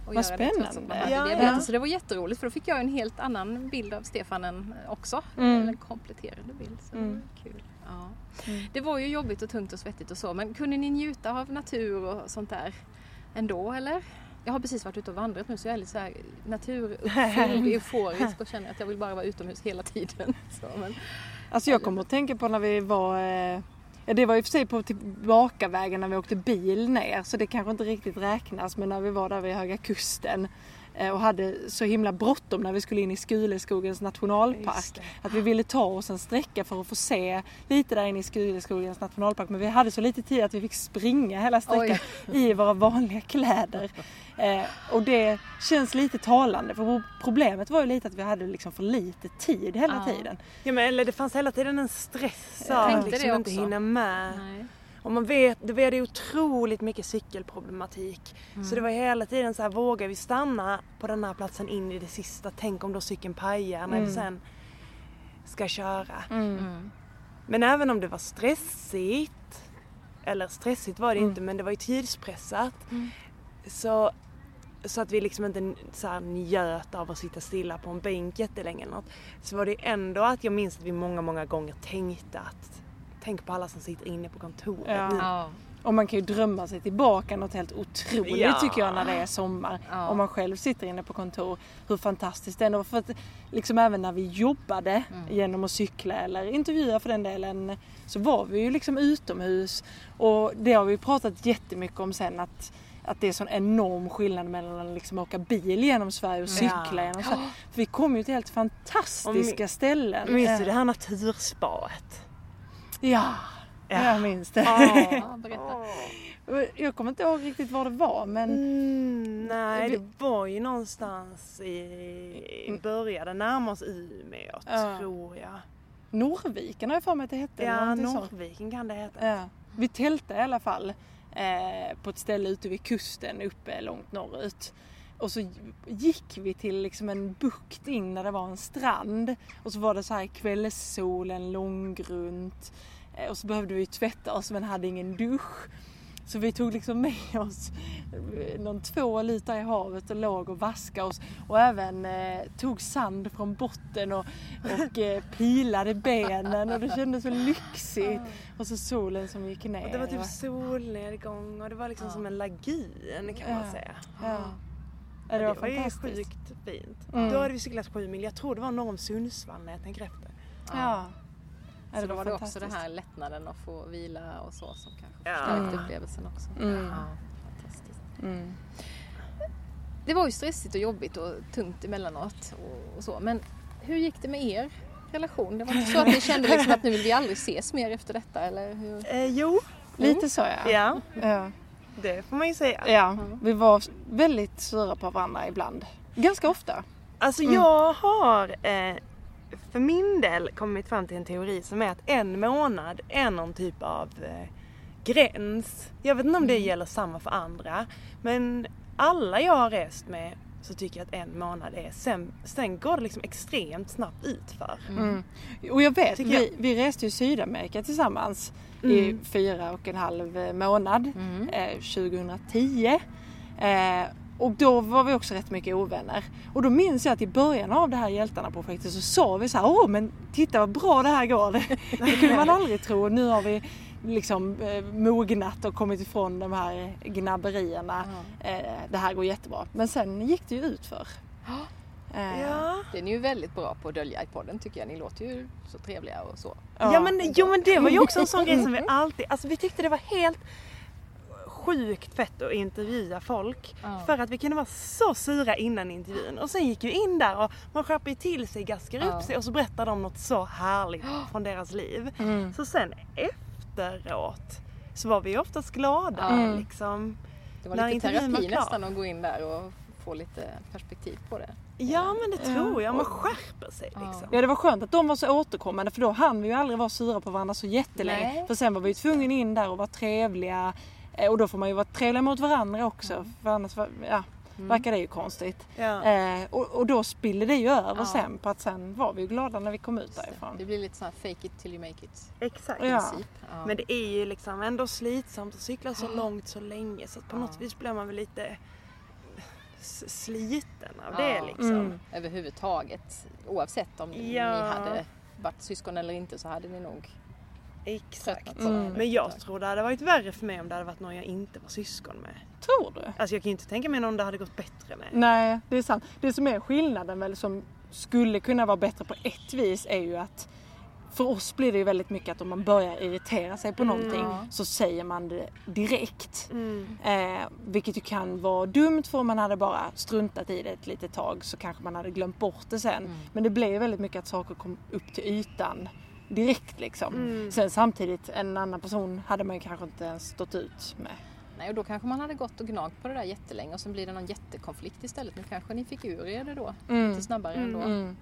S2: och Vad spännande.
S3: Ja, ja. Så det var jätteroligt för då fick jag en helt annan bild av Stefan än också. Mm. En kompletterande bild. Så mm. det var kul. Ja. Mm. Det var ju jobbigt och tungt och svettigt och så men kunde ni njuta av natur och sånt där ändå eller? Jag har precis varit ute och vandrat nu så jag är lite så här naturuppfylld, [laughs] euforisk och känner att jag vill bara vara utomhus hela tiden. [laughs] Så, men,
S2: alltså jag kommer att tänka på när vi var eh, Ja, det var i och för sig på tillbakavägen när vi åkte bil ner så det kanske inte riktigt räknas men när vi var där vid Höga Kusten och hade så himla bråttom när vi skulle in i Skuleskogens nationalpark. Att vi ville ta oss en sträcka för att få se lite där inne i Skuleskogens nationalpark men vi hade så lite tid att vi fick springa hela sträckan Oj. i våra vanliga kläder. Eh, och det känns lite talande för problemet var ju lite att vi hade liksom för lite tid hela ja. tiden.
S4: Ja men eller det fanns hela tiden en stress av att liksom inte hinna med. Nej. Och man vet, det var otroligt mycket cykelproblematik. Mm. Så det var hela tiden så här, vågar vi stanna på den här platsen in i det sista? Tänk om då cykeln pajar när mm. vi sen ska köra. Mm. mm. Men även om det var stressigt, eller stressigt var det mm. inte men det var ju tidspressat. Mm. Så, så att vi liksom inte så här njöt av att sitta stilla på en bänk jättelänge eller något. Så var det ändå att jag minns att vi många, många gånger tänkte att Tänk på alla som sitter inne på kontoret ja. nu.
S2: Och man kan ju drömma sig tillbaka något helt otroligt ja. tycker jag när det är sommar. Ja. Om man själv sitter inne på kontor. Hur fantastiskt det är. För att liksom även när vi jobbade mm. genom att cykla eller intervjua för den delen. Så var vi ju liksom utomhus. Och det har vi pratat jättemycket om sen att att det är sån enorm skillnad mellan att liksom åka bil genom Sverige och cykla ja. genom Sverige. För vi kom ju till helt fantastiska och, ställen.
S4: Minns du det här naturspaet?
S2: Ja, ja. jag minns det. Ja, [laughs] berätta. Jag kommer inte ihåg riktigt var det var men...
S4: Mm, nej, det var ju någonstans i... Började närma oss Umeå ja. tror jag.
S2: Norrviken har jag för mig att det hette.
S4: Ja, Norrviken kan det heta. Ja.
S2: Vi tältade i alla fall eh, på ett ställe ute vid kusten uppe långt norrut. Och så gick vi till liksom en bukt in där det var en strand. Och så var det så här kvällssolen långgrunt. Eh, och så behövde vi tvätta oss men hade ingen dusch. Så vi tog liksom med oss eh, någon två liter i havet och låg och vaskade oss. Och även eh, tog sand från botten och, och eh, pilade benen och det kändes så lyxigt. Och så solen som gick ner.
S4: Och det var typ solnedgång och det var liksom ja. som en lagun kan man säga. Ja. Ja, det var, det var ju sjukt fint. Mm. Då hade vi cyklat sju mil. Jag tror det var norr om Sundsvall när jag tänker efter.
S3: Ja. ja. Så då var det också den här lättnaden att få vila och så som kanske ja. förstärkte mm. upplevelsen också. Mm. Ja, fantastiskt. Mm. Det var ju stressigt och jobbigt och tungt emellanåt och, och så. Men hur gick det med er relation? Det var inte så att ni kände liksom att nu vill vi aldrig ses mer efter detta eller hur?
S4: Eh, jo,
S2: lite så ja.
S4: ja. Det får man ju säga.
S2: Ja, vi var väldigt sura på varandra ibland. Ganska ofta.
S4: Alltså mm. jag har eh, för min del kommit fram till en teori som är att en månad är någon typ av eh, gräns. Jag vet inte om det mm. gäller samma för andra. Men alla jag har rest med så tycker jag att en månad är, sen, sen går det liksom extremt snabbt utför.
S2: Mm. mm. Och jag vet, vi, jag... vi reste i Sydamerika tillsammans mm. i fyra och en halv eh, månad mm. eh, 2010. Eh, och då var vi också rätt mycket ovänner. Och då minns jag att i början av det här Hjältarna-projektet så sa vi så här, åh men titta vad bra det här går. [laughs] Det kunde man aldrig tro. Nu har vi liksom eh, mognat och kommit ifrån de här gnabberierna. Mm. Eh, det här går jättebra. Men sen gick det ju utför.
S3: Eh. Ja. Det är ni ju väldigt bra på att dölja i podden tycker jag. Ni låter ju så trevliga och så.
S4: Ja, ja men, jo, men det var ju också en sån grej som vi alltid, alltså vi tyckte det var helt sjukt fett att intervjua folk. Ja. För att vi kunde vara så sura innan intervjun. Och sen gick vi in där och man skärper till sig, gaskar ja. upp sig och så berättar de något så härligt från deras liv. Mm. Så sen efteråt så var vi oftast glada. Mm. Liksom,
S3: det var lite terapi nästan att gå in där och få lite perspektiv på det.
S4: Ja men det tror jag, man skärper sig liksom.
S2: Ja det var skönt att de var så återkommande för då hann vi ju aldrig vara sura på varandra så jättelänge. Nej. För sen var vi tvungna in där och vara trevliga Eh, och då får man ju vara trevliga mot varandra också mm. för annars ja, mm. verkar det ju konstigt. Ja. Eh, och, och, då spiller det ju över ja. sen på att sen var vi ju glada när vi kom ut därifrån.
S3: Det blir lite såhär fake it till you make it.
S4: Exakt. Ja. ja. Men det är ju liksom ändå slitsamt att cykla så långt så länge så att på något vis blir man väl lite sliten av det liksom. Mm.
S3: Överhuvudtaget. Oavsett om ni hade varit syskon eller inte så hade ni nog
S4: Exakt. Mm. Men jag tror det hade varit värre för mig om det hade varit någon jag inte var syskon med.
S2: Tror du?
S4: Alltså jag kan ju inte tänka mig någon det hade gått bättre med.
S2: Nej, det är sant. Det som är skillnaden väl som skulle kunna vara bättre på ett vis är ju att för oss blir det ju väldigt mycket att om man börjar irritera sig på mm. någonting så säger man det direkt. Mm. Eh, vilket ju kan vara dumt för om man hade bara struntat i det ett litet tag så kanske man hade glömt bort det sen. Mm. Men det blev väldigt mycket att saker kom upp till ytan direkt liksom. Mm. Sen samtidigt, en annan person hade man ju kanske inte ens stått ut med.
S3: Nej, och då kanske man hade gått och gnagt på det där jättelänge och sen blir det någon jättekonflikt istället. Nu kanske ni fick ur er det då, mm. lite snabbare mm. ändå. Mm.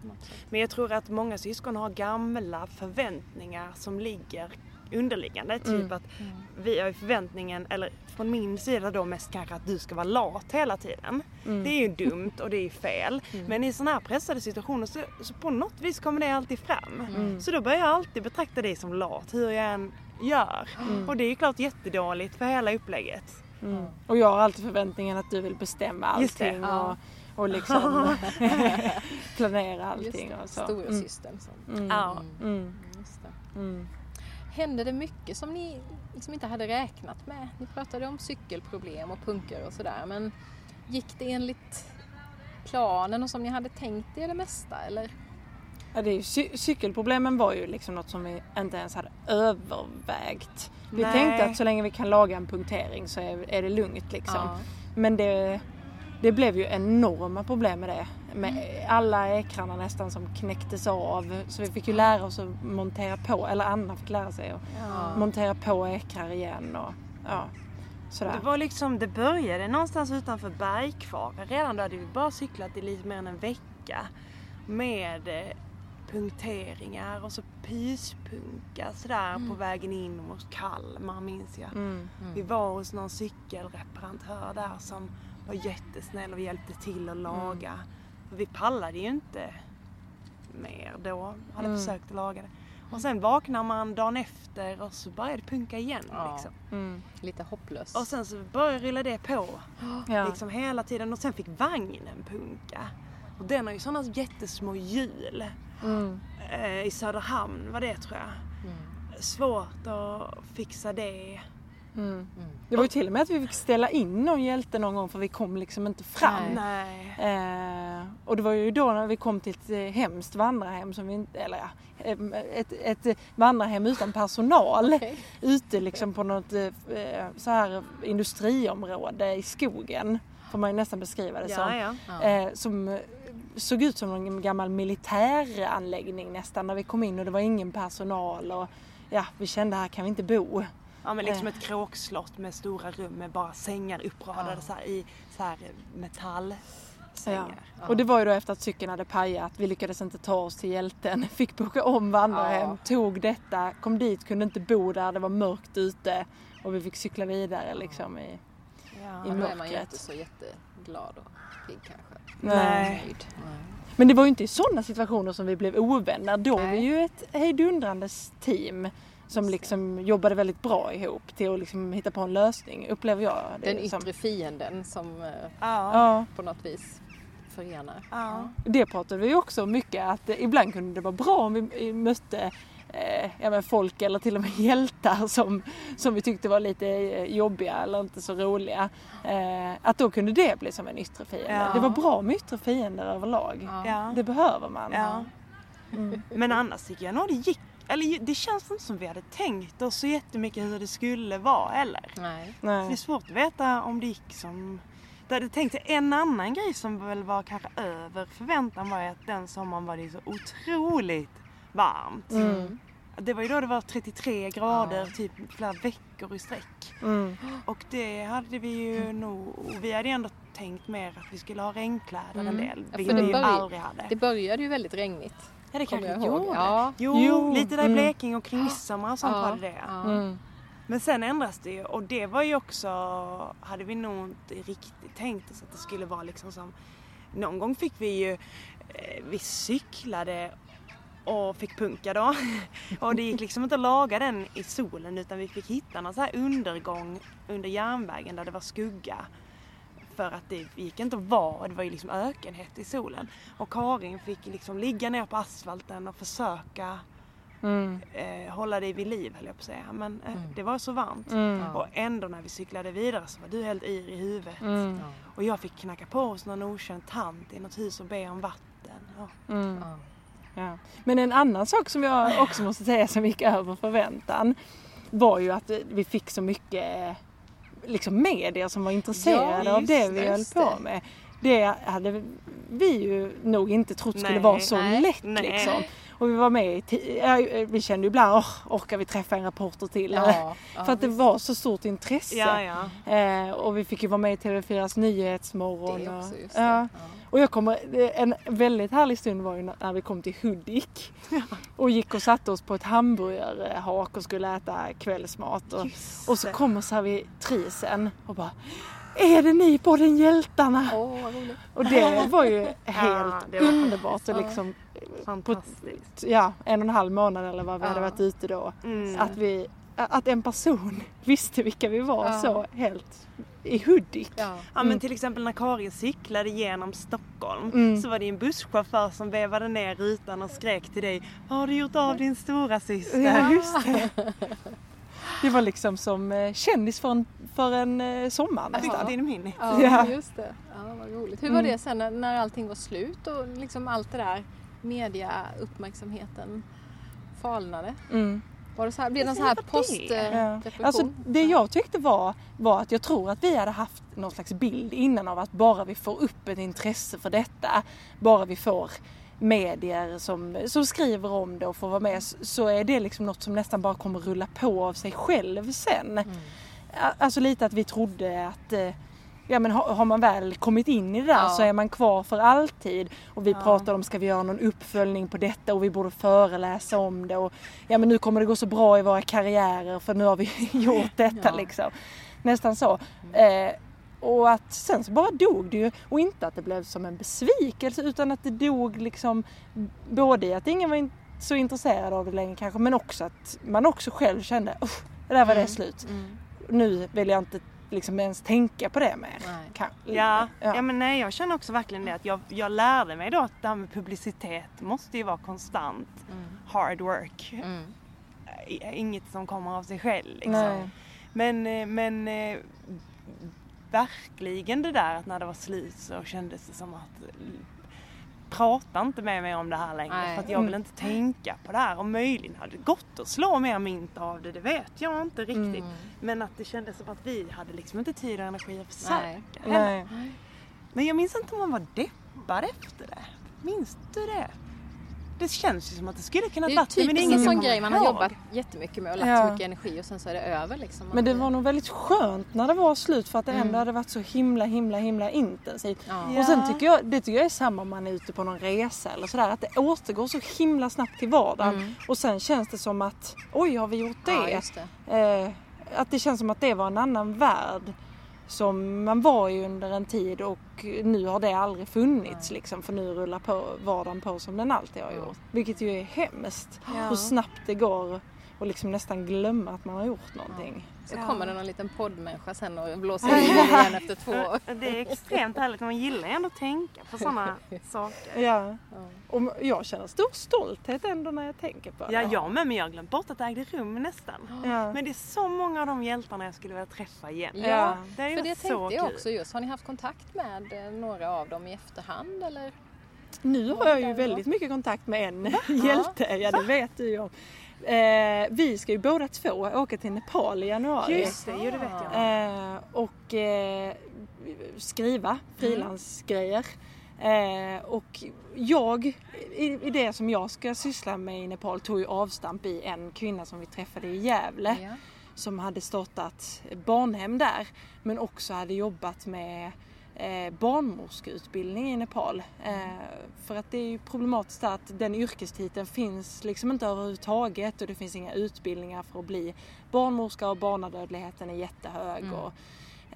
S4: Men jag tror att många syskon har gamla förväntningar som ligger underliggande. Typ mm. att mm. vi har ju förväntningen, eller från min sida då mest kanske att du ska vara lat hela tiden. Mm. Det är ju dumt och det är ju fel. Mm. Men i sådana här pressade situationer så, så, på något vis kommer det alltid fram. Mm. Så då börjar jag alltid betrakta dig som lat hur jag än gör. Mm. Och det är ju klart jättedåligt för hela upplägget.
S2: Och jag har alltid förväntningen att du vill bestämma allting. Ja. Och, och liksom [laughs] [laughs] planera allting.
S3: Just det, storasystern. Mm.
S4: Ja.
S3: Just det. Hände det mycket som ni liksom inte hade räknat med? Ni pratade om cykelproblem och punker och sådär men gick det enligt planen och som ni hade tänkt er det mesta eller?
S2: Ja, det är ju, cy cykelproblemen var ju liksom något som vi inte ens hade övervägt. Vi Nej. tänkte att så länge vi kan laga en punktering så är, är det lugnt liksom. Ja. Men det, det blev ju enorma problem med det. Med alla ekrarna nästan som knäcktes av. Så vi fick ju lära oss att montera på, eller Anna fick lära sig att ja. montera på ekrar igen. Och, ja, sådär.
S4: Det var liksom, det började någonstans utanför Bergkvara redan. Då hade vi bara cyklat i lite mer än en vecka. Med eh, punkteringar och så pyspunka sådär mm. på vägen in mot Kalmar minns jag. Mm. Mm. Vi var hos någon cykelreparantör där som var jättesnäll och hjälpte till att laga. Mm. För vi pallade ju inte mer då. Hade mm. försökt att laga det. Och sen vaknar man dagen efter och så börjar det punka igen. Ja. Liksom.
S3: Mm. Lite hopplöst.
S4: Och sen så börjar rulla det på. Ja. Liksom hela tiden. Och sen fick vagnen punka. Och den har ju sådana jättesmå hjul. Mm. Eh, I Söderhamn var det tror jag. Mm. Svårt att fixa det.
S2: Mm. Mm. Det var ju till och med att vi fick ställa in någon hjälte någon gång för vi kom liksom inte fram.
S4: Nej.
S2: Eh, och det var ju då när vi kom till ett eh, hemskt vandrarhem som vi eller ja, ett, ett vandrarhem utan personal. Okay. Ute liksom på något eh, så här industriområde i skogen. Får man ju nästan beskriva det
S4: ja,
S2: som. Ja. Eh, som såg ut som en gammal militäranläggning nästan när vi kom in och det var ingen personal. Och, ja, vi kände här kan vi inte bo.
S4: Ja men liksom ett kråkslott med stora rum med bara sängar uppradade ja. så i så här metall
S2: sängar. Ja. Och det var ju då efter att cykeln hade pajat, vi lyckades inte ta oss till hjälten, [laughs] fick boka om vandrarhem, ja. tog detta, kom dit, kunde inte bo där, det var mörkt ute och vi fick cykla vidare liksom i,
S3: ja. i mörkret. Då är man ju inte så jätteglad och pigg kanske.
S2: Nej. Nej. Men det var ju inte i sådana situationer som vi blev ovänner. Då var vi ju ett hejdundrandes team som liksom jobbade väldigt bra ihop till att liksom hitta på en lösning, upplever jag.
S3: Den yttre som... fienden som eh, ja. på något vis förenar. Ja.
S2: Det pratade vi också mycket att ibland kunde det vara bra om vi mötte eh, ja, men folk eller till och med [laughs] hjältar som, som vi tyckte var lite eh, jobbiga eller inte så roliga. Eh, att då kunde det bli som en yttre fiende. Ja. Det var bra med yttre fiender överlag. Ja. Det behöver man.
S4: Mm. Men annars tycker jag nog det gick eller det känns inte som vi hade tänkt oss så jättemycket hur det skulle vara heller. Nej. Nej. Det är svårt att veta om det gick som... Jag hade tänkt en annan grej som väl var kanske över förväntan var ju att den sommaren var det så otroligt varmt. Mm. Det var ju då det var 33 grader ja. typ flera veckor i sträck. Mm. Och det hade vi ju nog, vi hade ändå tänkt mer att vi skulle ha regnkläder mm. en del.
S3: Ja, vi
S4: började, aldrig hade.
S3: Det började ju väldigt regnigt.
S4: Ja det kanske det gjorde. Ja. Jo, jo, lite där i mm. Blekinge och kring midsommar och sånt ja. var det det. Mm. Men sen ändras det ju och det var ju också, hade vi nog inte riktigt tänkt oss att det skulle vara liksom som, någon gång fick vi ju, eh, vi cyklade och fick punka då. [laughs] och det gick liksom inte att laga den i solen utan vi fick hitta någon så här undergång under järnvägen där det var skugga. För att det gick inte att vara, det var ju liksom ökenhett i solen. Och Karin fick liksom ligga ner på asfalten och försöka mm. eh, hålla dig vid liv höll jag på att säga. Men eh, mm. det var så varmt. Mm. Och ändå när vi cyklade vidare så var du helt yr i huvudet. Mm. Och jag fick knacka på hos någon okänd tant i något hus och be om vatten. Ja.
S2: Mm. Ja. Men en annan sak som jag också måste säga som gick över förväntan var ju att vi fick så mycket liksom medier som var intresserade ja, av det vi höll på med. Det hade vi ju nog inte trott skulle vara så nej, lätt nej. liksom. Och vi var med i vi kände ju ibland, oh, orkar vi träffa en reporter till? Ja, [laughs] ja, För att det var så stort intresse. Ja, eh, och vi fick ju vara med i TV4s Nyhetsmorgon. Det också, det. Och jag kommer, en väldigt härlig stund var ju när vi kom till Hudik och gick och satte oss på ett hamburgerhak och skulle äta kvällsmat. Och, och så kommer servitrisen och bara är det ni podden Hjältarna? Oh, och det [laughs] var ju helt ja, underbart. Och liksom, på ja, en och en halv månad eller vad vi ja. hade varit ute då. Mm. Att, vi, att en person [laughs] visste vilka vi var ja. så helt i Hudik.
S4: Ja. Mm. ja men till exempel när Karin cyklade genom Stockholm mm. så var det en busschaufför som vevade ner rutan och skrek till dig Vad har du gjort av din stora syster?
S2: Ja, just det. Det var liksom som eh, kändis för en, för en eh, sommar nästan.
S4: Din mini.
S3: Ja, ja, just det. Ja, vad roligt. Hur var mm. det sen när, när allting var slut och liksom allt det där mediauppmärksamheten falnade? Mm. Var det så här, blev det någon så här postdepression?
S2: Ja. Alltså det jag tyckte var, var att jag tror att vi hade haft någon slags bild innan av att bara vi får upp ett intresse för detta, bara vi får medier som, som skriver om det och får vara med så är det liksom något som nästan bara kommer rulla på av sig själv sen. Mm. Alltså lite att vi trodde att eh, ja men har, har, man väl kommit in i det där ja. så är man kvar för alltid. Och vi ja. pratar om, ska vi göra någon uppföljning på detta och vi borde föreläsa om det och ja men nu kommer det gå så bra i våra karriärer för nu har vi [laughs] gjort detta ja. liksom. Nästan så. Mm. Eh, och att sen så bara dog det ju och inte att det blev som en besvikelse utan att det dog liksom både i att ingen var så intresserad av det längre kanske men också att man också själv kände där var det mm. slut. Mm. Nu vill jag inte liksom ens tänka på det mer.
S4: Kan, ja, ja. ja, men nej jag känner också verkligen det att jag, jag lärde mig då att det här med publicitet måste ju vara konstant mm. hard work. Mm. Inget som kommer av sig själv liksom. Men, eh, men eh, verkligen det där att när det var slut så kändes det som att prata inte med mig om det här längre Nej. för att jag vill mm. inte tänka på det här och möjligen hade det gått att slå mer mynt av det, det vet jag inte riktigt. Mm. Men att det kändes som att vi hade liksom inte tid och energi att försöka Nej. Men jag minns inte om man var deppad efter det. Minns du det? Det känns ju som att det skulle kunna varit
S3: det.
S4: Det
S3: är
S4: ingen
S3: en sån grej man har jobbat jättemycket med och lagt
S2: Ja.
S3: så mycket energi och sen så är det över liksom.
S2: Men det var nog väldigt skönt när det var slut för att det ändå
S3: Mm.
S2: hade varit så himla himla himla intensivt.
S3: Ja.
S2: Och sen tycker jag, det tycker jag är samma om man är ute på någon resa eller sådär, att det återgår så himla snabbt till vardagen.
S3: Mm.
S2: Och sen känns det som att, oj har vi gjort det?
S3: Ja, just det.
S2: Eh, att det känns som att det var en annan värld som man var i under en tid och nu har det aldrig funnits liksom för nu rullar på vardagen på som den alltid har gjort. Vilket ju är hemskt.
S4: Ja.
S2: Hur snabbt det går och liksom nästan glömma att man har gjort någonting.
S3: Så
S4: Ja.
S3: kommer det någon liten poddmänniska sen och blåser in igen efter två [laughs] år.
S4: Det är extremt härligt, man gillar ändå att tänka på sådana [laughs] saker.
S2: Ja. Och jag känner stor stolthet ändå när jag tänker på det.
S4: Ja, jag med, men jag har glömt bort att det ägde rum nästan.
S2: Ja.
S4: Men det är så många av de hjältarna jag skulle vilja träffa igen.
S3: Ja,
S4: Det är
S3: för det
S4: så
S3: tänkte jag också just. Har ni haft kontakt med eh, några av dem i efterhand eller?
S2: Nu har jag ju väldigt mycket kontakt med en [laughs] hjälte, ja det vet du ju om. Eh, vi ska ju båda två åka till Nepal i januari.
S4: Just det, jo det vet jag.
S2: Eh, och eh, skriva frilansgrejer. Eh, och jag, i, i det som jag ska syssla med i Nepal, tog ju avstamp i en kvinna som vi träffade i Gävle
S3: Ja.
S2: som hade startat barnhem där men också hade jobbat med eh, barnmorskeutbildning i Nepal. Eh, för att det är ju problematiskt att den yrkestiteln finns liksom inte överhuvudtaget och det finns inga utbildningar för att bli barnmorska och barnadödligheten är jättehög.
S3: Mm.
S2: Och,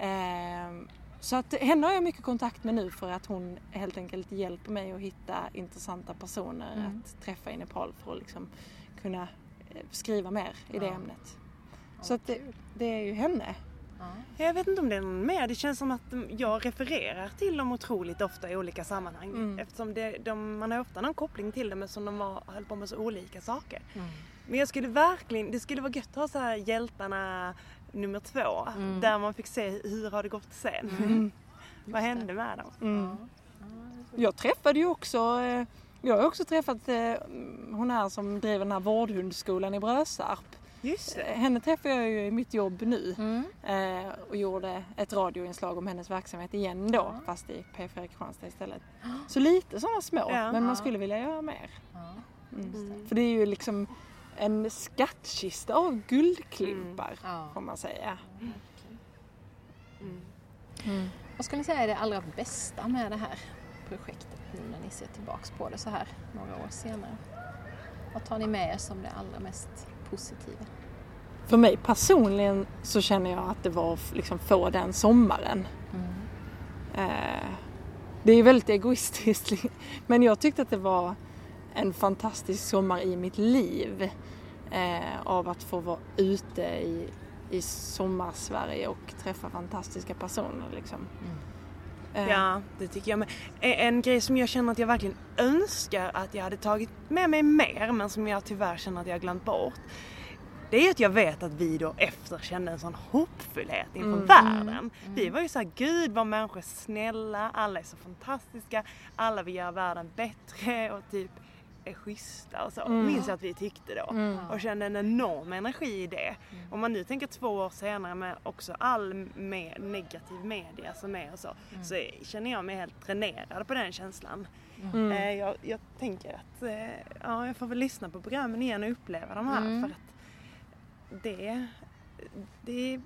S2: eh, så att henne har jag mycket kontakt med nu för att hon helt enkelt hjälper mig att hitta intressanta personer
S3: Mm.
S2: att träffa i Nepal för att liksom kunna eh, skriva mer i det
S3: Ja.
S2: ämnet.
S3: Ja,
S2: Så att det, det är ju henne.
S3: Ja.
S4: Jag vet inte om det är någon mer. Det känns som att jag refererar till dem otroligt ofta i olika sammanhang.
S2: Mm.
S4: Eftersom det, de, man har ofta någon koppling till dem eftersom de var, höll på med så olika saker.
S3: Mm.
S4: Men jag skulle verkligen, det skulle vara gött att ha så här hjältarna nummer två.
S3: Mm.
S4: Där man fick se hur har det gått sen.
S2: Mm. [laughs]
S4: Vad hände med dem?
S2: Mm. Jag träffade ju också, eh, jag har också träffat eh, hon här som driver den här vårdhundsskolan i Brösarp. Henne träffade jag ju i mitt jobb nu
S3: Mm.
S2: eh, och gjorde ett radioinslag om hennes verksamhet igen då fast i P4 Kristianstad istället. Så lite sådana små
S4: Ja.
S2: men man skulle vilja göra mer. Mm.
S4: Mm.
S2: För det är ju liksom en skattkista av guldklimpar
S3: Ja.
S2: får man säga.
S4: Mm.
S3: Vad skulle ni säga är det allra bästa med det här projektet nu när ni ser tillbaks på det så här några år senare? Vad tar ni med er som det allra mest positiva?
S2: För mig personligen så känner jag att det var liksom få den sommaren. Eh, det är väldigt egoistiskt [laughs] men jag tyckte att det var en fantastisk sommar i mitt liv. Eh, av att få vara ute i, i sommarsverige och träffa fantastiska personer. Liksom. Eh,
S4: Ja, det tycker jag med. En en grej som jag känner att jag verkligen önskar att jag hade tagit med mig mer men som jag tyvärr känner att jag har glömt bort. Det är att jag vet att vi då efter kände en sån hoppfullhet inför
S2: Mm.
S4: världen. Vi var ju såhär, gud vad människor är snälla, alla är så fantastiska, alla vill göra världen bättre och typ är schyssta och så.
S2: Mm.
S4: Minns jag att vi tyckte då.
S2: Mm.
S4: Och kände en enorm energi i det. Om man nu tänker två år senare med också all med negativ media som är och så. Så känner jag mig helt dränerad på den känslan.
S2: Mm.
S4: Eh, jag, jag tänker att eh, ja, jag får väl lyssna på programmen igen och uppleva de här.
S3: Mm.
S4: För att det, det,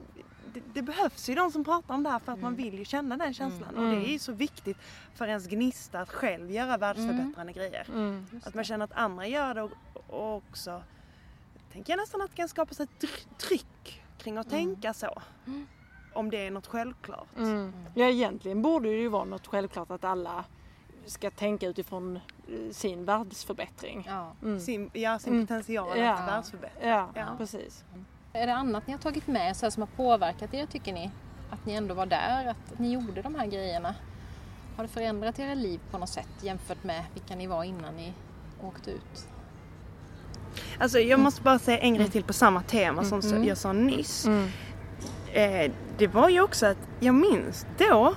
S4: det, det behövs ju de som pratar om det här för att man vill ju känna den känslan. Och det är ju så viktigt för ens gnista att själv göra världsförbättrande grejer.
S2: Mm.
S4: Att man känner att andra gör det och, och också tänker jag nästan att det kan skapas ett tr- tryck kring att tänka så. Om det är något självklart.
S2: Mm. Ja egentligen borde det ju vara något självklart att alla ska tänka utifrån eh, sin världsförbättring.
S3: Ja.
S2: Mm.
S4: Sin, ja, sin
S2: Mm.
S4: potential
S2: Ja.
S4: att världsförbättra.
S2: Ja,
S4: Ja.
S2: precis.
S3: Är det annat ni har tagit med så här som har påverkat er tycker ni? Att ni ändå var där, att ni gjorde de här grejerna? Har det förändrat era liv på något sätt jämfört med vilka ni var innan ni åkte ut?
S4: Alltså jag måste bara säga en grej till på samma tema som så- jag sa nyss.
S2: Mm.
S4: Eh, det var ju också att jag minns då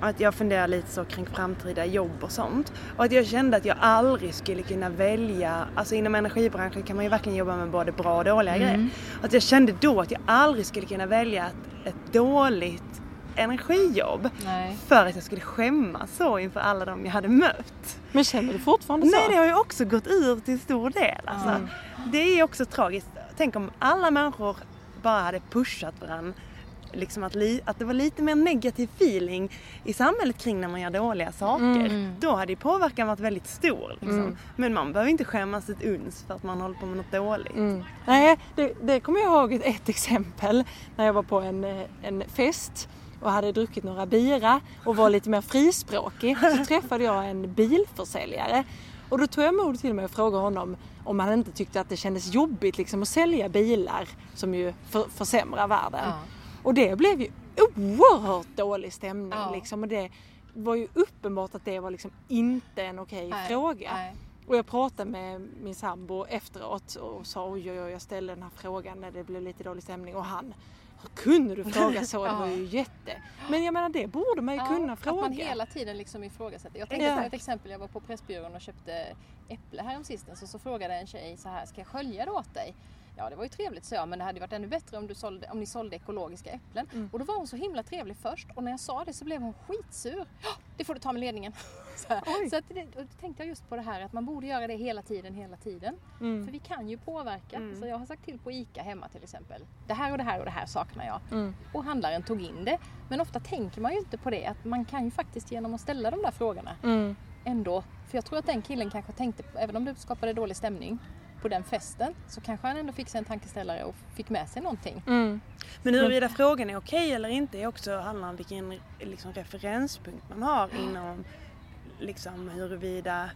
S4: att jag funderade lite så kring framtida jobb och sånt. Och att jag kände att jag aldrig skulle kunna välja, alltså inom energibranschen kan man ju verkligen jobba med både bra och dåliga grejer. Att jag kände då att jag aldrig skulle kunna välja ett, ett dåligt energijobb Nej. för att jag skulle skämmas så inför alla de jag hade mött.
S2: Men känner du fortfarande så?
S4: Nej, det har ju också gått ur till stor del. Alltså. Mm. Det är också tragiskt. Tänk om alla människor bara hade pushat varandra liksom att, li, att det var lite mer negativ feeling i samhället kring när man gör dåliga saker. Mm. Då hade ju påverkan varit väldigt stor. Liksom. Mm. Men man behöver inte skämmas ett uns för att man håller på med något dåligt. Mm.
S2: Nej, det, det kommer jag ihåg ett, ett exempel när jag var på en, en fest och hade druckit några bira och var lite mer frispråkig så [laughs] träffade jag en bilförsäljare och då tog jag mod till mig och frågade honom om han inte tyckte att det kändes jobbigt liksom att sälja bilar som ju för, försämrar världen. Ja. Och det blev ju oerhört dålig stämning ja. liksom. Och det var ju uppenbart att det var liksom inte en okej okay fråga. Nej. Och jag pratade med min sambo efteråt och sa oj, oj, oj, jag ställde den här frågan när det blev lite dålig stämning och han hur kunde du fråga så? Det var ju [laughs] jätte... Men jag menar det borde man ju ja, kunna fråga.
S3: Att man hela tiden liksom ifrågasätter. Jag tänkte ja. ett exempel, jag var på Pressbyrån och köpte äpple häromsistens och så frågade en tjej så här, ska jag skölja det åt dig? Ja det var ju trevligt så jag men det hade varit ännu bättre om, du sålde, om ni sålde ekologiska äpplen. Mm. Och då var hon så himla trevlig först och när jag sa det så blev hon skitsur. Det får du ta med ledningen. [laughs] så, så att det, då tänkte jag just på det här att man borde göra det hela tiden, hela tiden. Mm. För vi kan ju påverka. Mm. Så jag har sagt till på ICA hemma till exempel. Det här och det här och det här saknar jag. Mm. Och handlaren tog in det. Men ofta tänker man ju inte på det att man kan ju faktiskt genom att ställa de där frågorna mm. ändå. För jag tror att den killen kanske tänkte, även om du skapade dålig stämning, på den festen så kanske han ändå fick sig en tankeställare och fick med sig någonting. Mm.
S4: Men huruvida mm. frågan är okej eller inte är också handlar om vilken liksom, referenspunkt man har inom liksom, huruvida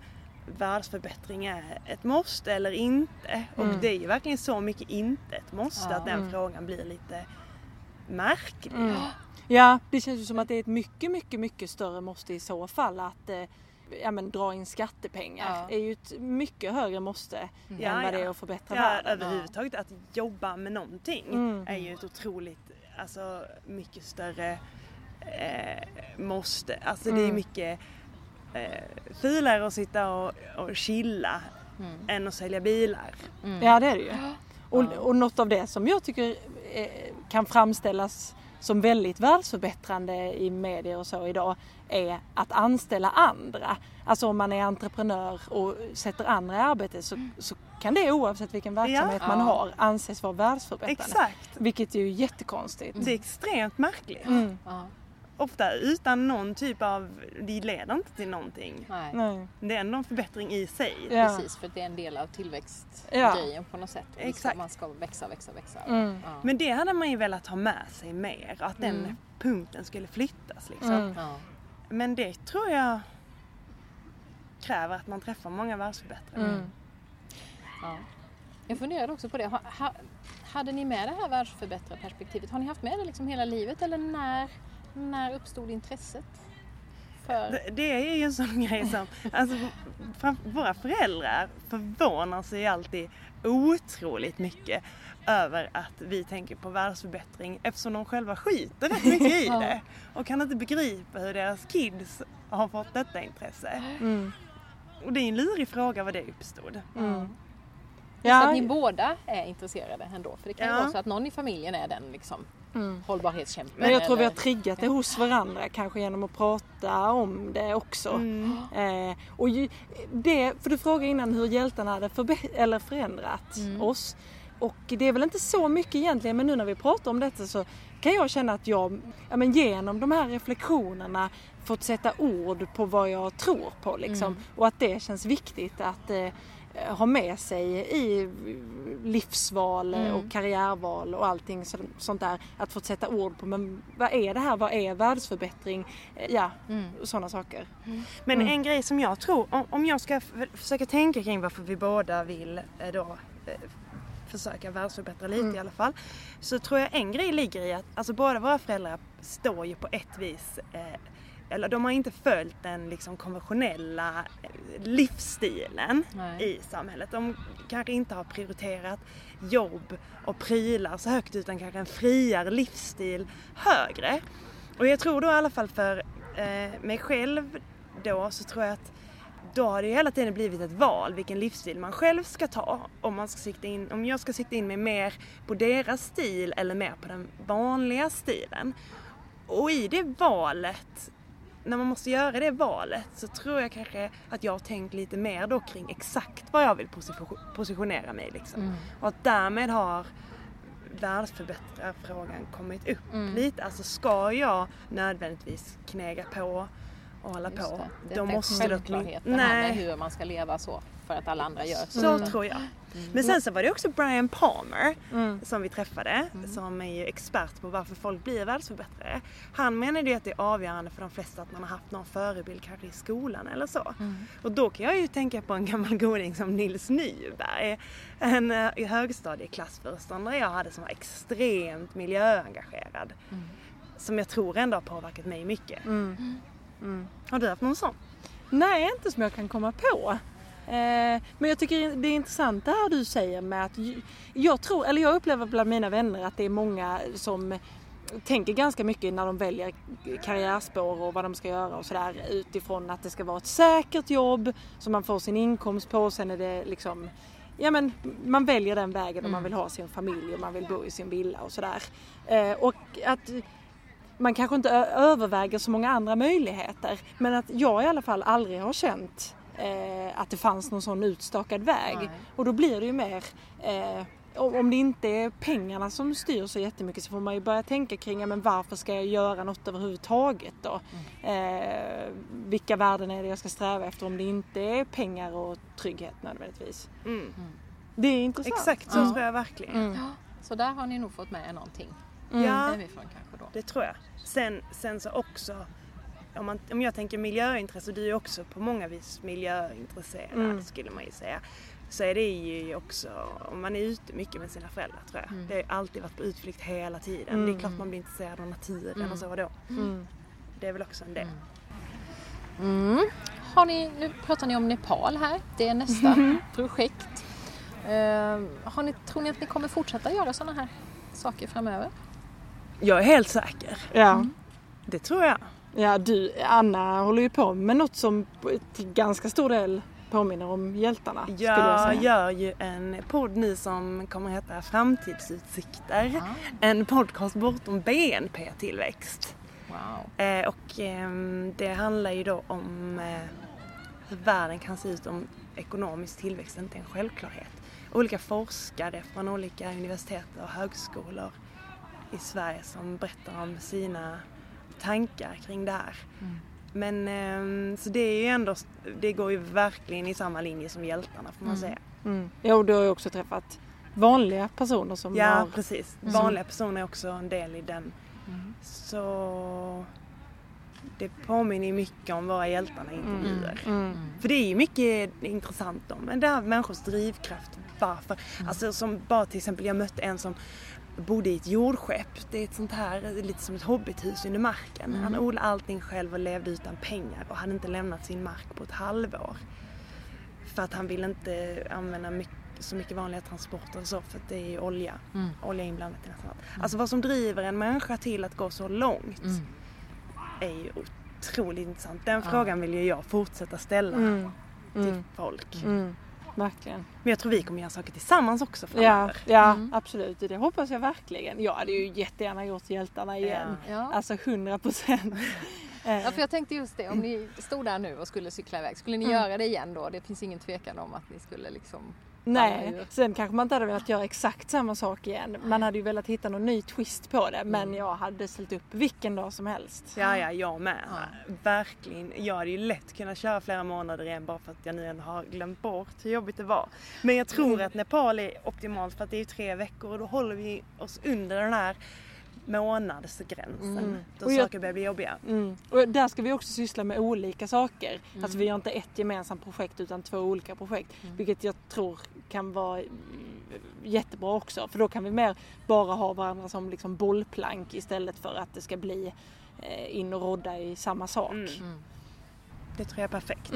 S4: världsförbättring är ett måste eller inte. Och mm. det är ju verkligen så mycket inte ett måste ja. att den mm. frågan blir lite märklig. Mm.
S2: Ja, det känns ju som att det är ett mycket, mycket, mycket större måste i så fall att eh, ja, men, dra in skattepengar ja. är ju ett mycket högre måste mm. än vad det är att förbättra
S4: ja, världen. Överhuvudtaget att jobba med någonting mm. är ju ett otroligt, alltså mycket större eh, måste. Alltså mm. det är mm. mycket eh, filare att sitta och, och chilla mm. än att sälja bilar.
S2: Mm. Ja det är det ju. Och, och något av det som jag tycker eh, kan framställas som väldigt världsförbättrande i medier och så idag är att anställa andra. Alltså om man är entreprenör och sätter andra i arbete så, så kan det oavsett vilken verksamhet ja. man har anses vara världsförbättrande.
S4: Exakt.
S2: Vilket är ju jättekonstigt.
S4: Det är extremt märkligt. Mm. Ja ofta utan någon typ av, det leder inte till någonting. Nej. Det är ändå en förbättring i sig.
S3: Ja. Precis, för det är en del av tillväxtgrejen ja. på något sätt. Exakt. Man ska växa, växa, växa. Mm.
S4: Ja. Men det hade man ju velat ha med sig mer, att den mm. punkten skulle flyttas liksom. Mm. Men det tror jag kräver att man träffar många världsförbättrare. Mm.
S3: Ja. Jag funderade också på det. Ha, ha, hade ni med det här världsförbättrarperspektivet? Har ni haft med det liksom hela livet eller när när uppstod intresset? För...
S4: Det, det är ju en sån [laughs] grej som, alltså våra föräldrar förvånar sig alltid otroligt mycket över att vi tänker på världsförbättring eftersom de själva skiter rätt mycket i [laughs] det och kan inte begripa hur deras kids har fått detta intresse. Mm. Och det är en lurig fråga vad det uppstod. Mm.
S3: Ja. Så att ni båda är intresserade ändå. För det kan ju ja. vara så att någon i familjen är den liksom mm. hållbarhetskämpe.
S2: Men jag tror vi har triggat det hos varandra kanske genom att prata om det också. Mm. Eh, och ju, det, för du frågade innan hur hjältarna hade eller förändrat mm. oss. Och det är väl inte så mycket egentligen men nu när vi pratar om detta så kan jag känna att jag ja, men genom de här reflektionerna fått sätta ord på vad jag tror på liksom. Mm. Och att det känns viktigt att eh, Eh, ha med sig i livsval mm. och karriärval och allting sånt där. Att få sätta ord på men vad är det här, vad är världsförbättring? Eh, ja, mm. sådana saker.
S4: Mm. Men en grej som jag tror, om jag ska försöka tänka kring varför vi båda vill eh, då försöka världsförbättra lite mm. i alla fall. Så tror jag en grej ligger i att alltså båda våra föräldrar står ju på ett vis eh, eller de har inte följt den liksom konventionella eh, livsstilen Nej. i samhället. De kanske inte har prioriterat jobb och prylar så högt utan kanske en friare livsstil högre. Och jag tror då i alla fall för eh, mig själv då så tror jag att då har det hela tiden blivit ett val vilken livsstil man själv ska ta. Om, man ska sikta in, om jag ska sikta in mig mer på deras stil eller mer på den vanliga stilen. och i det valet, när man måste göra det valet så tror jag kanske att jag har tänkt lite mer då kring exakt vad jag vill positionera mig liksom. Mm. Och att därmed har världsförbättrarfrågan kommit upp mm. lite. Alltså ska jag nödvändigtvis knega på och hålla Just på.
S3: Det. Det är då måste det Nej. med hur man ska leva så för att alla andra gör
S4: så. Så mm. tror jag. Mm. Men sen så var det också Brian Palmer mm. som vi träffade mm. som är ju expert på varför folk blir världsförbättrare. Han menade ju att det är avgörande för de flesta att man har haft någon förebild kanske i skolan eller så. Mm. Och då kan jag ju tänka på en gammal [laughs] goding som Nils Nyberg. En uh, högstadieklassföreståndare jag hade som var extremt miljöengagerad. Mm. Som jag tror ändå har påverkat mig mycket. Mm. Har du haft någon sån?
S2: Nej, inte som jag kan komma på. Eh, men jag tycker det är intressant det här du säger med att jag tror, eller jag upplever bland mina vänner att det är många som tänker ganska mycket när de väljer karriärspår och vad de ska göra och sådär utifrån att det ska vara ett säkert jobb som man får sin inkomst på. Sen är det liksom Ja men man väljer den vägen om mm. man vill ha sin familj och man vill bo i sin villa och sådär. Eh, och att man kanske inte överväger så många andra möjligheter. Men att jag i alla fall aldrig har känt eh, att det fanns någon sån utstakad väg. Nej. Och då blir det ju mer eh, om det inte är pengarna som styr så jättemycket så får man ju börja tänka kring men varför ska jag göra något överhuvudtaget då? Mm. Eh, vilka värden är det jag ska sträva efter om det inte är pengar och trygghet nödvändigtvis? Mm. Mm. Det är intressant.
S4: Exakt så ja. tror jag verkligen. Mm.
S3: Så där har ni nog fått med er någonting.
S4: Mm. Ja, det tror jag. Sen, sen så också om, man, om jag tänker miljöintresse, du är också på många vis miljöintresserad mm. skulle man ju säga. Så är det ju också, om man är ute mycket med sina föräldrar tror jag. Mm. Det har alltid varit på utflykt hela tiden. Mm. Det är klart man blir intresserad av naturen mm. och så då. Mm. Det är väl också en del.
S3: Mm. mm. Har ni, nu pratar ni om Nepal här, det är nästa [laughs] mm. projekt. Uh, har ni, tror ni att ni kommer fortsätta göra sådana här saker framöver?
S4: Jag är helt säker.
S2: Ja.
S4: Det tror jag.
S2: Ja, du, Anna håller ju på med något som till ganska stor del påminner om hjältarna.
S4: Jag, jag gör ju en podd nu som kommer att heta Framtidsutsikter. Ah. En podcast bortom BNP-tillväxt.
S3: Wow.
S4: Eh, och eh, det handlar ju då om eh, hur världen kan se ut om ekonomisk tillväxt inte är en självklarhet. Olika forskare från olika universitet och högskolor i Sverige som berättar om sina tankar kring det här. Mm. Men eh, så det är ju ändå, det går ju verkligen i samma linje som hjältarna får man mm. säga.
S2: Mm. Ja och du har ju också träffat vanliga personer som
S4: ja,
S2: har...
S4: Ja precis, mm. vanliga personer är också en del i den. Mm. Så det påminner mycket om våra hjältarna intervjuer. Mm. För det är ju mycket intressant om det här människors drivkraft. Varför? Alltså som bara till exempel jag mötte en som bodde i ett jordskepp. Det är ett sånt här, lite som ett hobbithus under marken. Mm. Han odlade allting själv och levde utan pengar och hade inte lämnat sin mark på ett halvår. För att han ville inte använda mycket, så mycket vanliga transporter och så för att det är ju olja. Mm. Olja inblandat i nästan allt. Mm. Alltså vad som driver en människa till att gå så långt mm. är ju otroligt intressant. Den frågan vill ju jag fortsätta ställa mm. till
S2: mm.
S4: folk.
S2: Verkligen.
S4: Men jag tror vi kommer göra saker tillsammans också framöver.
S2: Ja, ja mm. absolut. Det hoppas jag verkligen. Jag hade ju jättegärna gjort Hjältarna igen.
S3: Ja.
S2: Alltså 100 procent. [laughs]
S3: ja, för jag tänkte just det. Om ni stod där nu och skulle cykla iväg, skulle ni mm. göra det igen då? Det finns ingen tvekan om att ni skulle liksom
S2: Nej, sen kanske man inte hade velat göra exakt samma sak igen. Man hade ju velat hitta någon ny twist på det men mm. jag hade ställt upp vilken dag som helst.
S4: Ja, ja, jag med. Ja. Verkligen. Jag hade ju lätt kunnat köra flera månader igen bara för att jag nu ändå har glömt bort hur jobbigt det var. Men jag tror mm. att Nepal är optimalt för att det är tre veckor och då håller vi oss under den här månadsgränsen mm. då jag, saker börjar bli jobbiga.
S2: Mm. Och där ska vi också syssla med olika saker. Mm. Alltså vi har inte ett gemensamt projekt utan två olika projekt. Mm. Vilket jag tror kan vara jättebra också. För då kan vi mer bara ha varandra som liksom bollplank istället för att det ska bli eh, in och rodda i samma sak. Mm. Mm.
S4: Det tror jag är perfekt.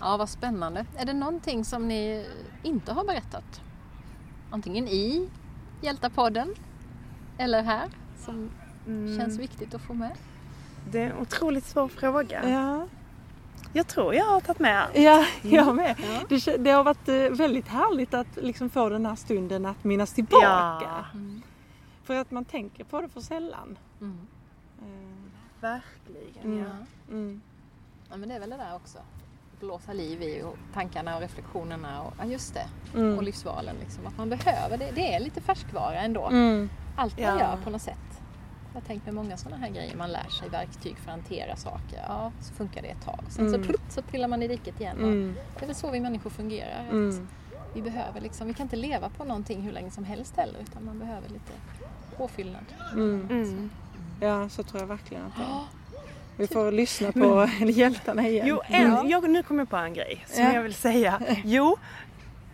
S3: Ja, vad spännande. Är det någonting som ni inte har berättat? Antingen i Hjältarpodden eller här som mm. känns viktigt att få med?
S4: Det är en otroligt svår fråga.
S2: Ja.
S4: Jag tror jag har tagit med allt.
S2: Ja, jag med. Ja. Det, det, har varit eh, väldigt härligt att liksom få den här stunden att minnas tillbaka. Ja. Mm. För att man tänker på det för sällan. Mm.
S4: Mm. Verkligen, ja.
S3: Mm. Ja men det är väl det där också. Blåsa liv i och tankarna och reflektionerna och ja, just det. Mm. Och livsvalen liksom. Att man behöver det. Det är lite färskvara ändå. Mm. Allt man ja. gör på något sätt. Jag har tänkt med många sådana här grejer. Man lär sig verktyg för att hantera saker. Ja, så funkar det ett tag. Sen mm. så, plutt, så trillar man i diket igen. Mm. Det är väl så vi människor fungerar. Mm. vi, behöver liksom, vi kan inte leva på någonting hur länge som helst heller. Utan man behöver lite påfyllnad.
S2: Mm. Mm. Ja, så tror jag verkligen att det är. Vi får lyssna på [laughs] hjältarna igen.
S4: Jo, en, jag, nu kommer jag på en grej som ja. jag vill säga. [laughs] Jo,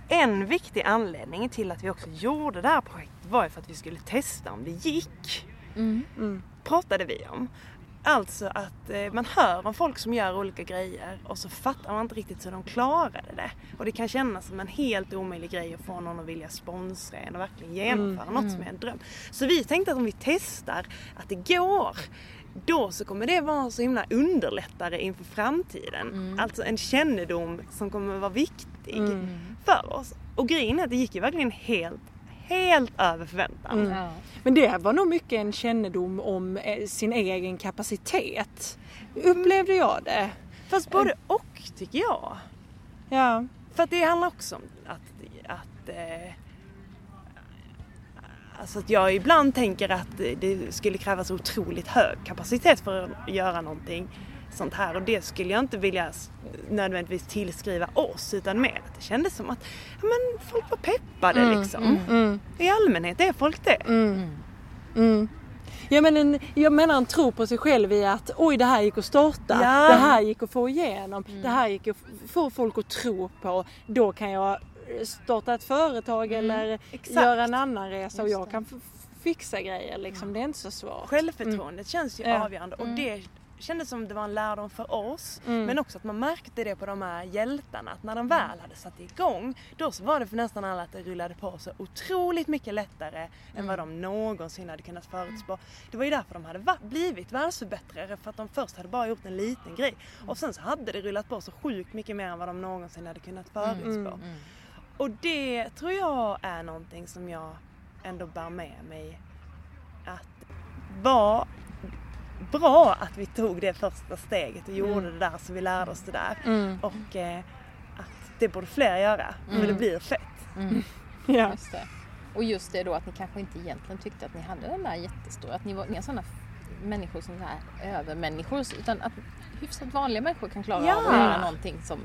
S4: en viktig anledning till att vi också gjorde det här projektet var ju för att vi skulle testa om det gick. Mm. Mm. Pratade vi om. Alltså att eh, man hör om folk som gör olika grejer och så fattar man inte riktigt hur de klarade det. Och det kan kännas som en helt omöjlig grej att få någon att vilja sponsra en och verkligen genomföra mm. något som är en dröm. Så vi tänkte att om vi testar att det går då så kommer det vara så himla underlättare inför framtiden. Mm. Alltså en kännedom som kommer vara viktig mm. för oss. Och grejen är att det gick ju verkligen helt helt över förväntan. Mm.
S2: Men det var nog mycket en kännedom om eh, sin egen kapacitet. Upplevde jag det.
S4: Fast både och tycker jag. Ja. För att det handlar också om att, att eh, Alltså att jag ibland tänker att det skulle krävas otroligt hög kapacitet för att göra någonting sånt här och det skulle jag inte vilja nödvändigtvis tillskriva oss utan mer att det kändes som att ja, men folk var peppade mm, liksom. Mm, mm. I allmänhet är folk det. Mm.
S2: mm. Ja, men en, jag menar en tro på sig själv i att oj det här gick att starta, ja. det här gick att få igenom, mm. det här gick att få folk att tro på. Då kan jag starta ett företag eller Exakt. göra en annan resa och jag kan fixa grejer liksom. Det är inte så svårt.
S4: Självförtroendet känns ju avgörande och det kändes som det var en lärdom för oss. Mm. Men också att man märkte det på de här hjältarna. Att när de väl hade satt igång, då så var det för nästan alla att det rullade på så otroligt mycket lättare mm. än vad de någonsin hade kunnat förutspå. Det var ju därför de hade blivit världsförbättrare. För att de först hade bara gjort en liten grej. Och sen så hade det rullat på så sjukt mycket mer än vad de någonsin hade kunnat mm. förutspå. Mm. Och det tror jag är någonting som jag ändå bär med mig. Att vara bra att vi tog det första steget och gjorde mm. det där så vi lärde oss det där. Mm. Och eh, att det borde fler göra, mm. för det blir fett. Mm. [laughs]
S3: ja. Just det. Och just det då att ni kanske inte egentligen tyckte att ni hade den där jättestora, att ni var, är sådana människor som är övermänniskor utan att hyfsat vanliga människor kan klara ja. av att göra någonting som,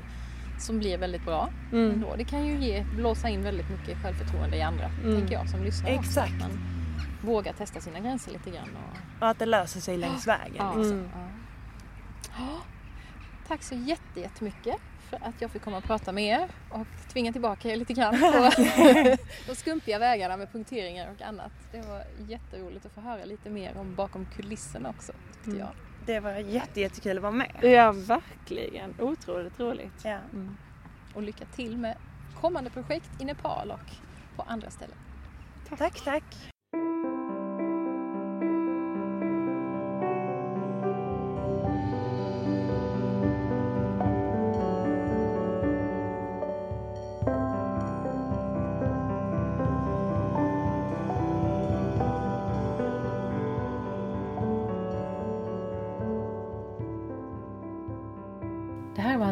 S3: som blir väldigt bra. Mm. Ändå. Det kan ju ge, blåsa in väldigt mycket självförtroende i andra, mm. tänker jag som lyssnar.
S4: Exakt.
S3: Också, våga testa sina gränser lite grann. Och,
S4: och att det löser sig längs vägen. Ja, liksom. mm.
S3: ja. [gasps] Tack så jättemycket för att jag fick komma och prata med er och tvinga tillbaka er lite grann på [laughs] [laughs] de skumpiga vägarna med punkteringar och annat. Det var jätteroligt att få höra lite mer om bakom kulisserna också tyckte mm. jag.
S4: Det var jättekul att vara med.
S2: Ja, verkligen. Otroligt roligt.
S3: Ja. Mm. Och lycka till med kommande projekt i Nepal och på andra ställen.
S4: Tack, tack. tack.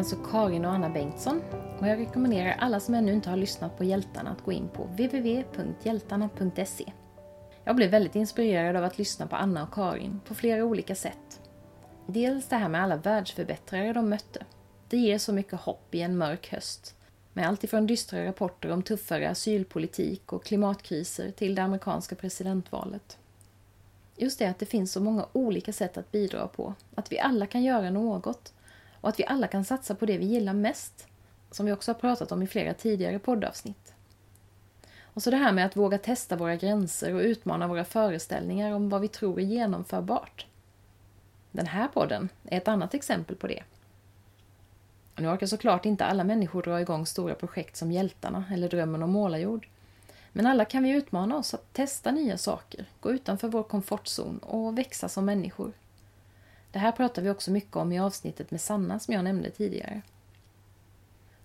S1: Alltså Karin och Anna Bengtsson och jag rekommenderar alla som ännu inte har lyssnat på Hjältarna att gå in på www.hjältarna.se. Jag blev väldigt inspirerad av att lyssna på Anna och Karin på flera olika sätt. Dels det här med alla världsförbättrare de mötte. Det ger så mycket hopp i en mörk höst. Med allt ifrån dystra rapporter om tuffare asylpolitik och klimatkriser till det amerikanska presidentvalet. Just det att det finns så många olika sätt att bidra på. Att vi alla kan göra något och att vi alla kan satsa på det vi gillar mest, som vi också har pratat om i flera tidigare poddavsnitt. Och så det här med att våga testa våra gränser och utmana våra föreställningar om vad vi tror är genomförbart. Den här podden är ett annat exempel på det. Nu orkar såklart inte alla människor dra igång stora projekt som Hjältarna eller Drömmen om målarjord. Men alla kan vi utmana oss att testa nya saker, gå utanför vår komfortzon och växa som människor. Det här pratar vi också mycket om i avsnittet med Sanna som jag nämnde tidigare.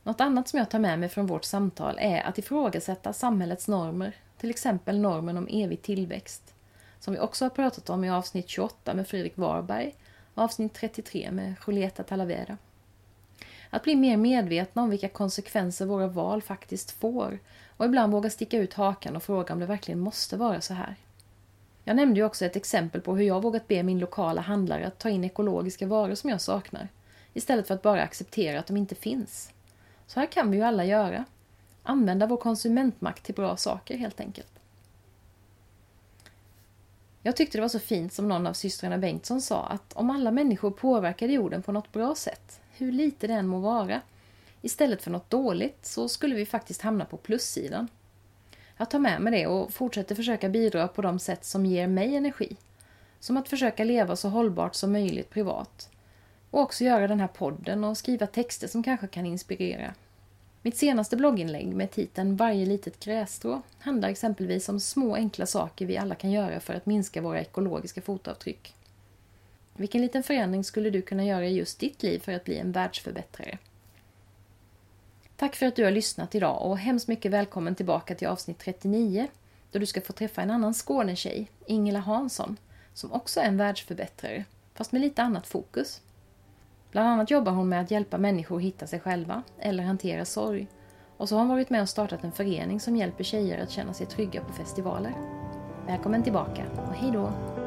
S1: Något annat som jag tar med mig från vårt samtal är att ifrågasätta samhällets normer, till exempel normen om evig tillväxt, som vi också har pratat om i avsnitt 28 med Fredrik Warberg och avsnitt 33 med Julieta Talavera. Att bli mer medvetna om vilka konsekvenser våra val faktiskt får och ibland våga sticka ut hakan och fråga om det verkligen måste vara så här. Jag nämnde ju också ett exempel på hur jag vågat be min lokala handlare att ta in ekologiska varor som jag saknar istället för att bara acceptera att de inte finns. Så här kan vi ju alla göra. Använda vår konsumentmakt till bra saker helt enkelt. Jag tyckte det var så fint som någon av systrarna Bengtsson sa att om alla människor påverkade jorden på något bra sätt, hur lite det än må vara, istället för något dåligt så skulle vi faktiskt hamna på plussidan. Jag tar med mig det och fortsätter försöka bidra på de sätt som ger mig energi. Som att försöka leva så hållbart som möjligt privat. Och också göra den här podden och skriva texter som kanske kan inspirera. Mitt senaste blogginlägg med titeln Varje litet grässtrå handlar exempelvis om små enkla saker vi alla kan göra för att minska våra ekologiska fotavtryck. Vilken liten förändring skulle du kunna göra i just ditt liv för att bli en världsförbättrare? Tack för att du har lyssnat idag och hemskt mycket välkommen tillbaka till avsnitt 39 då du ska få träffa en annan Skånetjej, Ingela Hansson, som också är en världsförbättrare, fast med lite annat fokus. Bland annat jobbar hon med att hjälpa människor hitta sig själva eller hantera sorg. Och så har hon varit med och startat en förening som hjälper tjejer att känna sig trygga på festivaler. Välkommen tillbaka och hej då!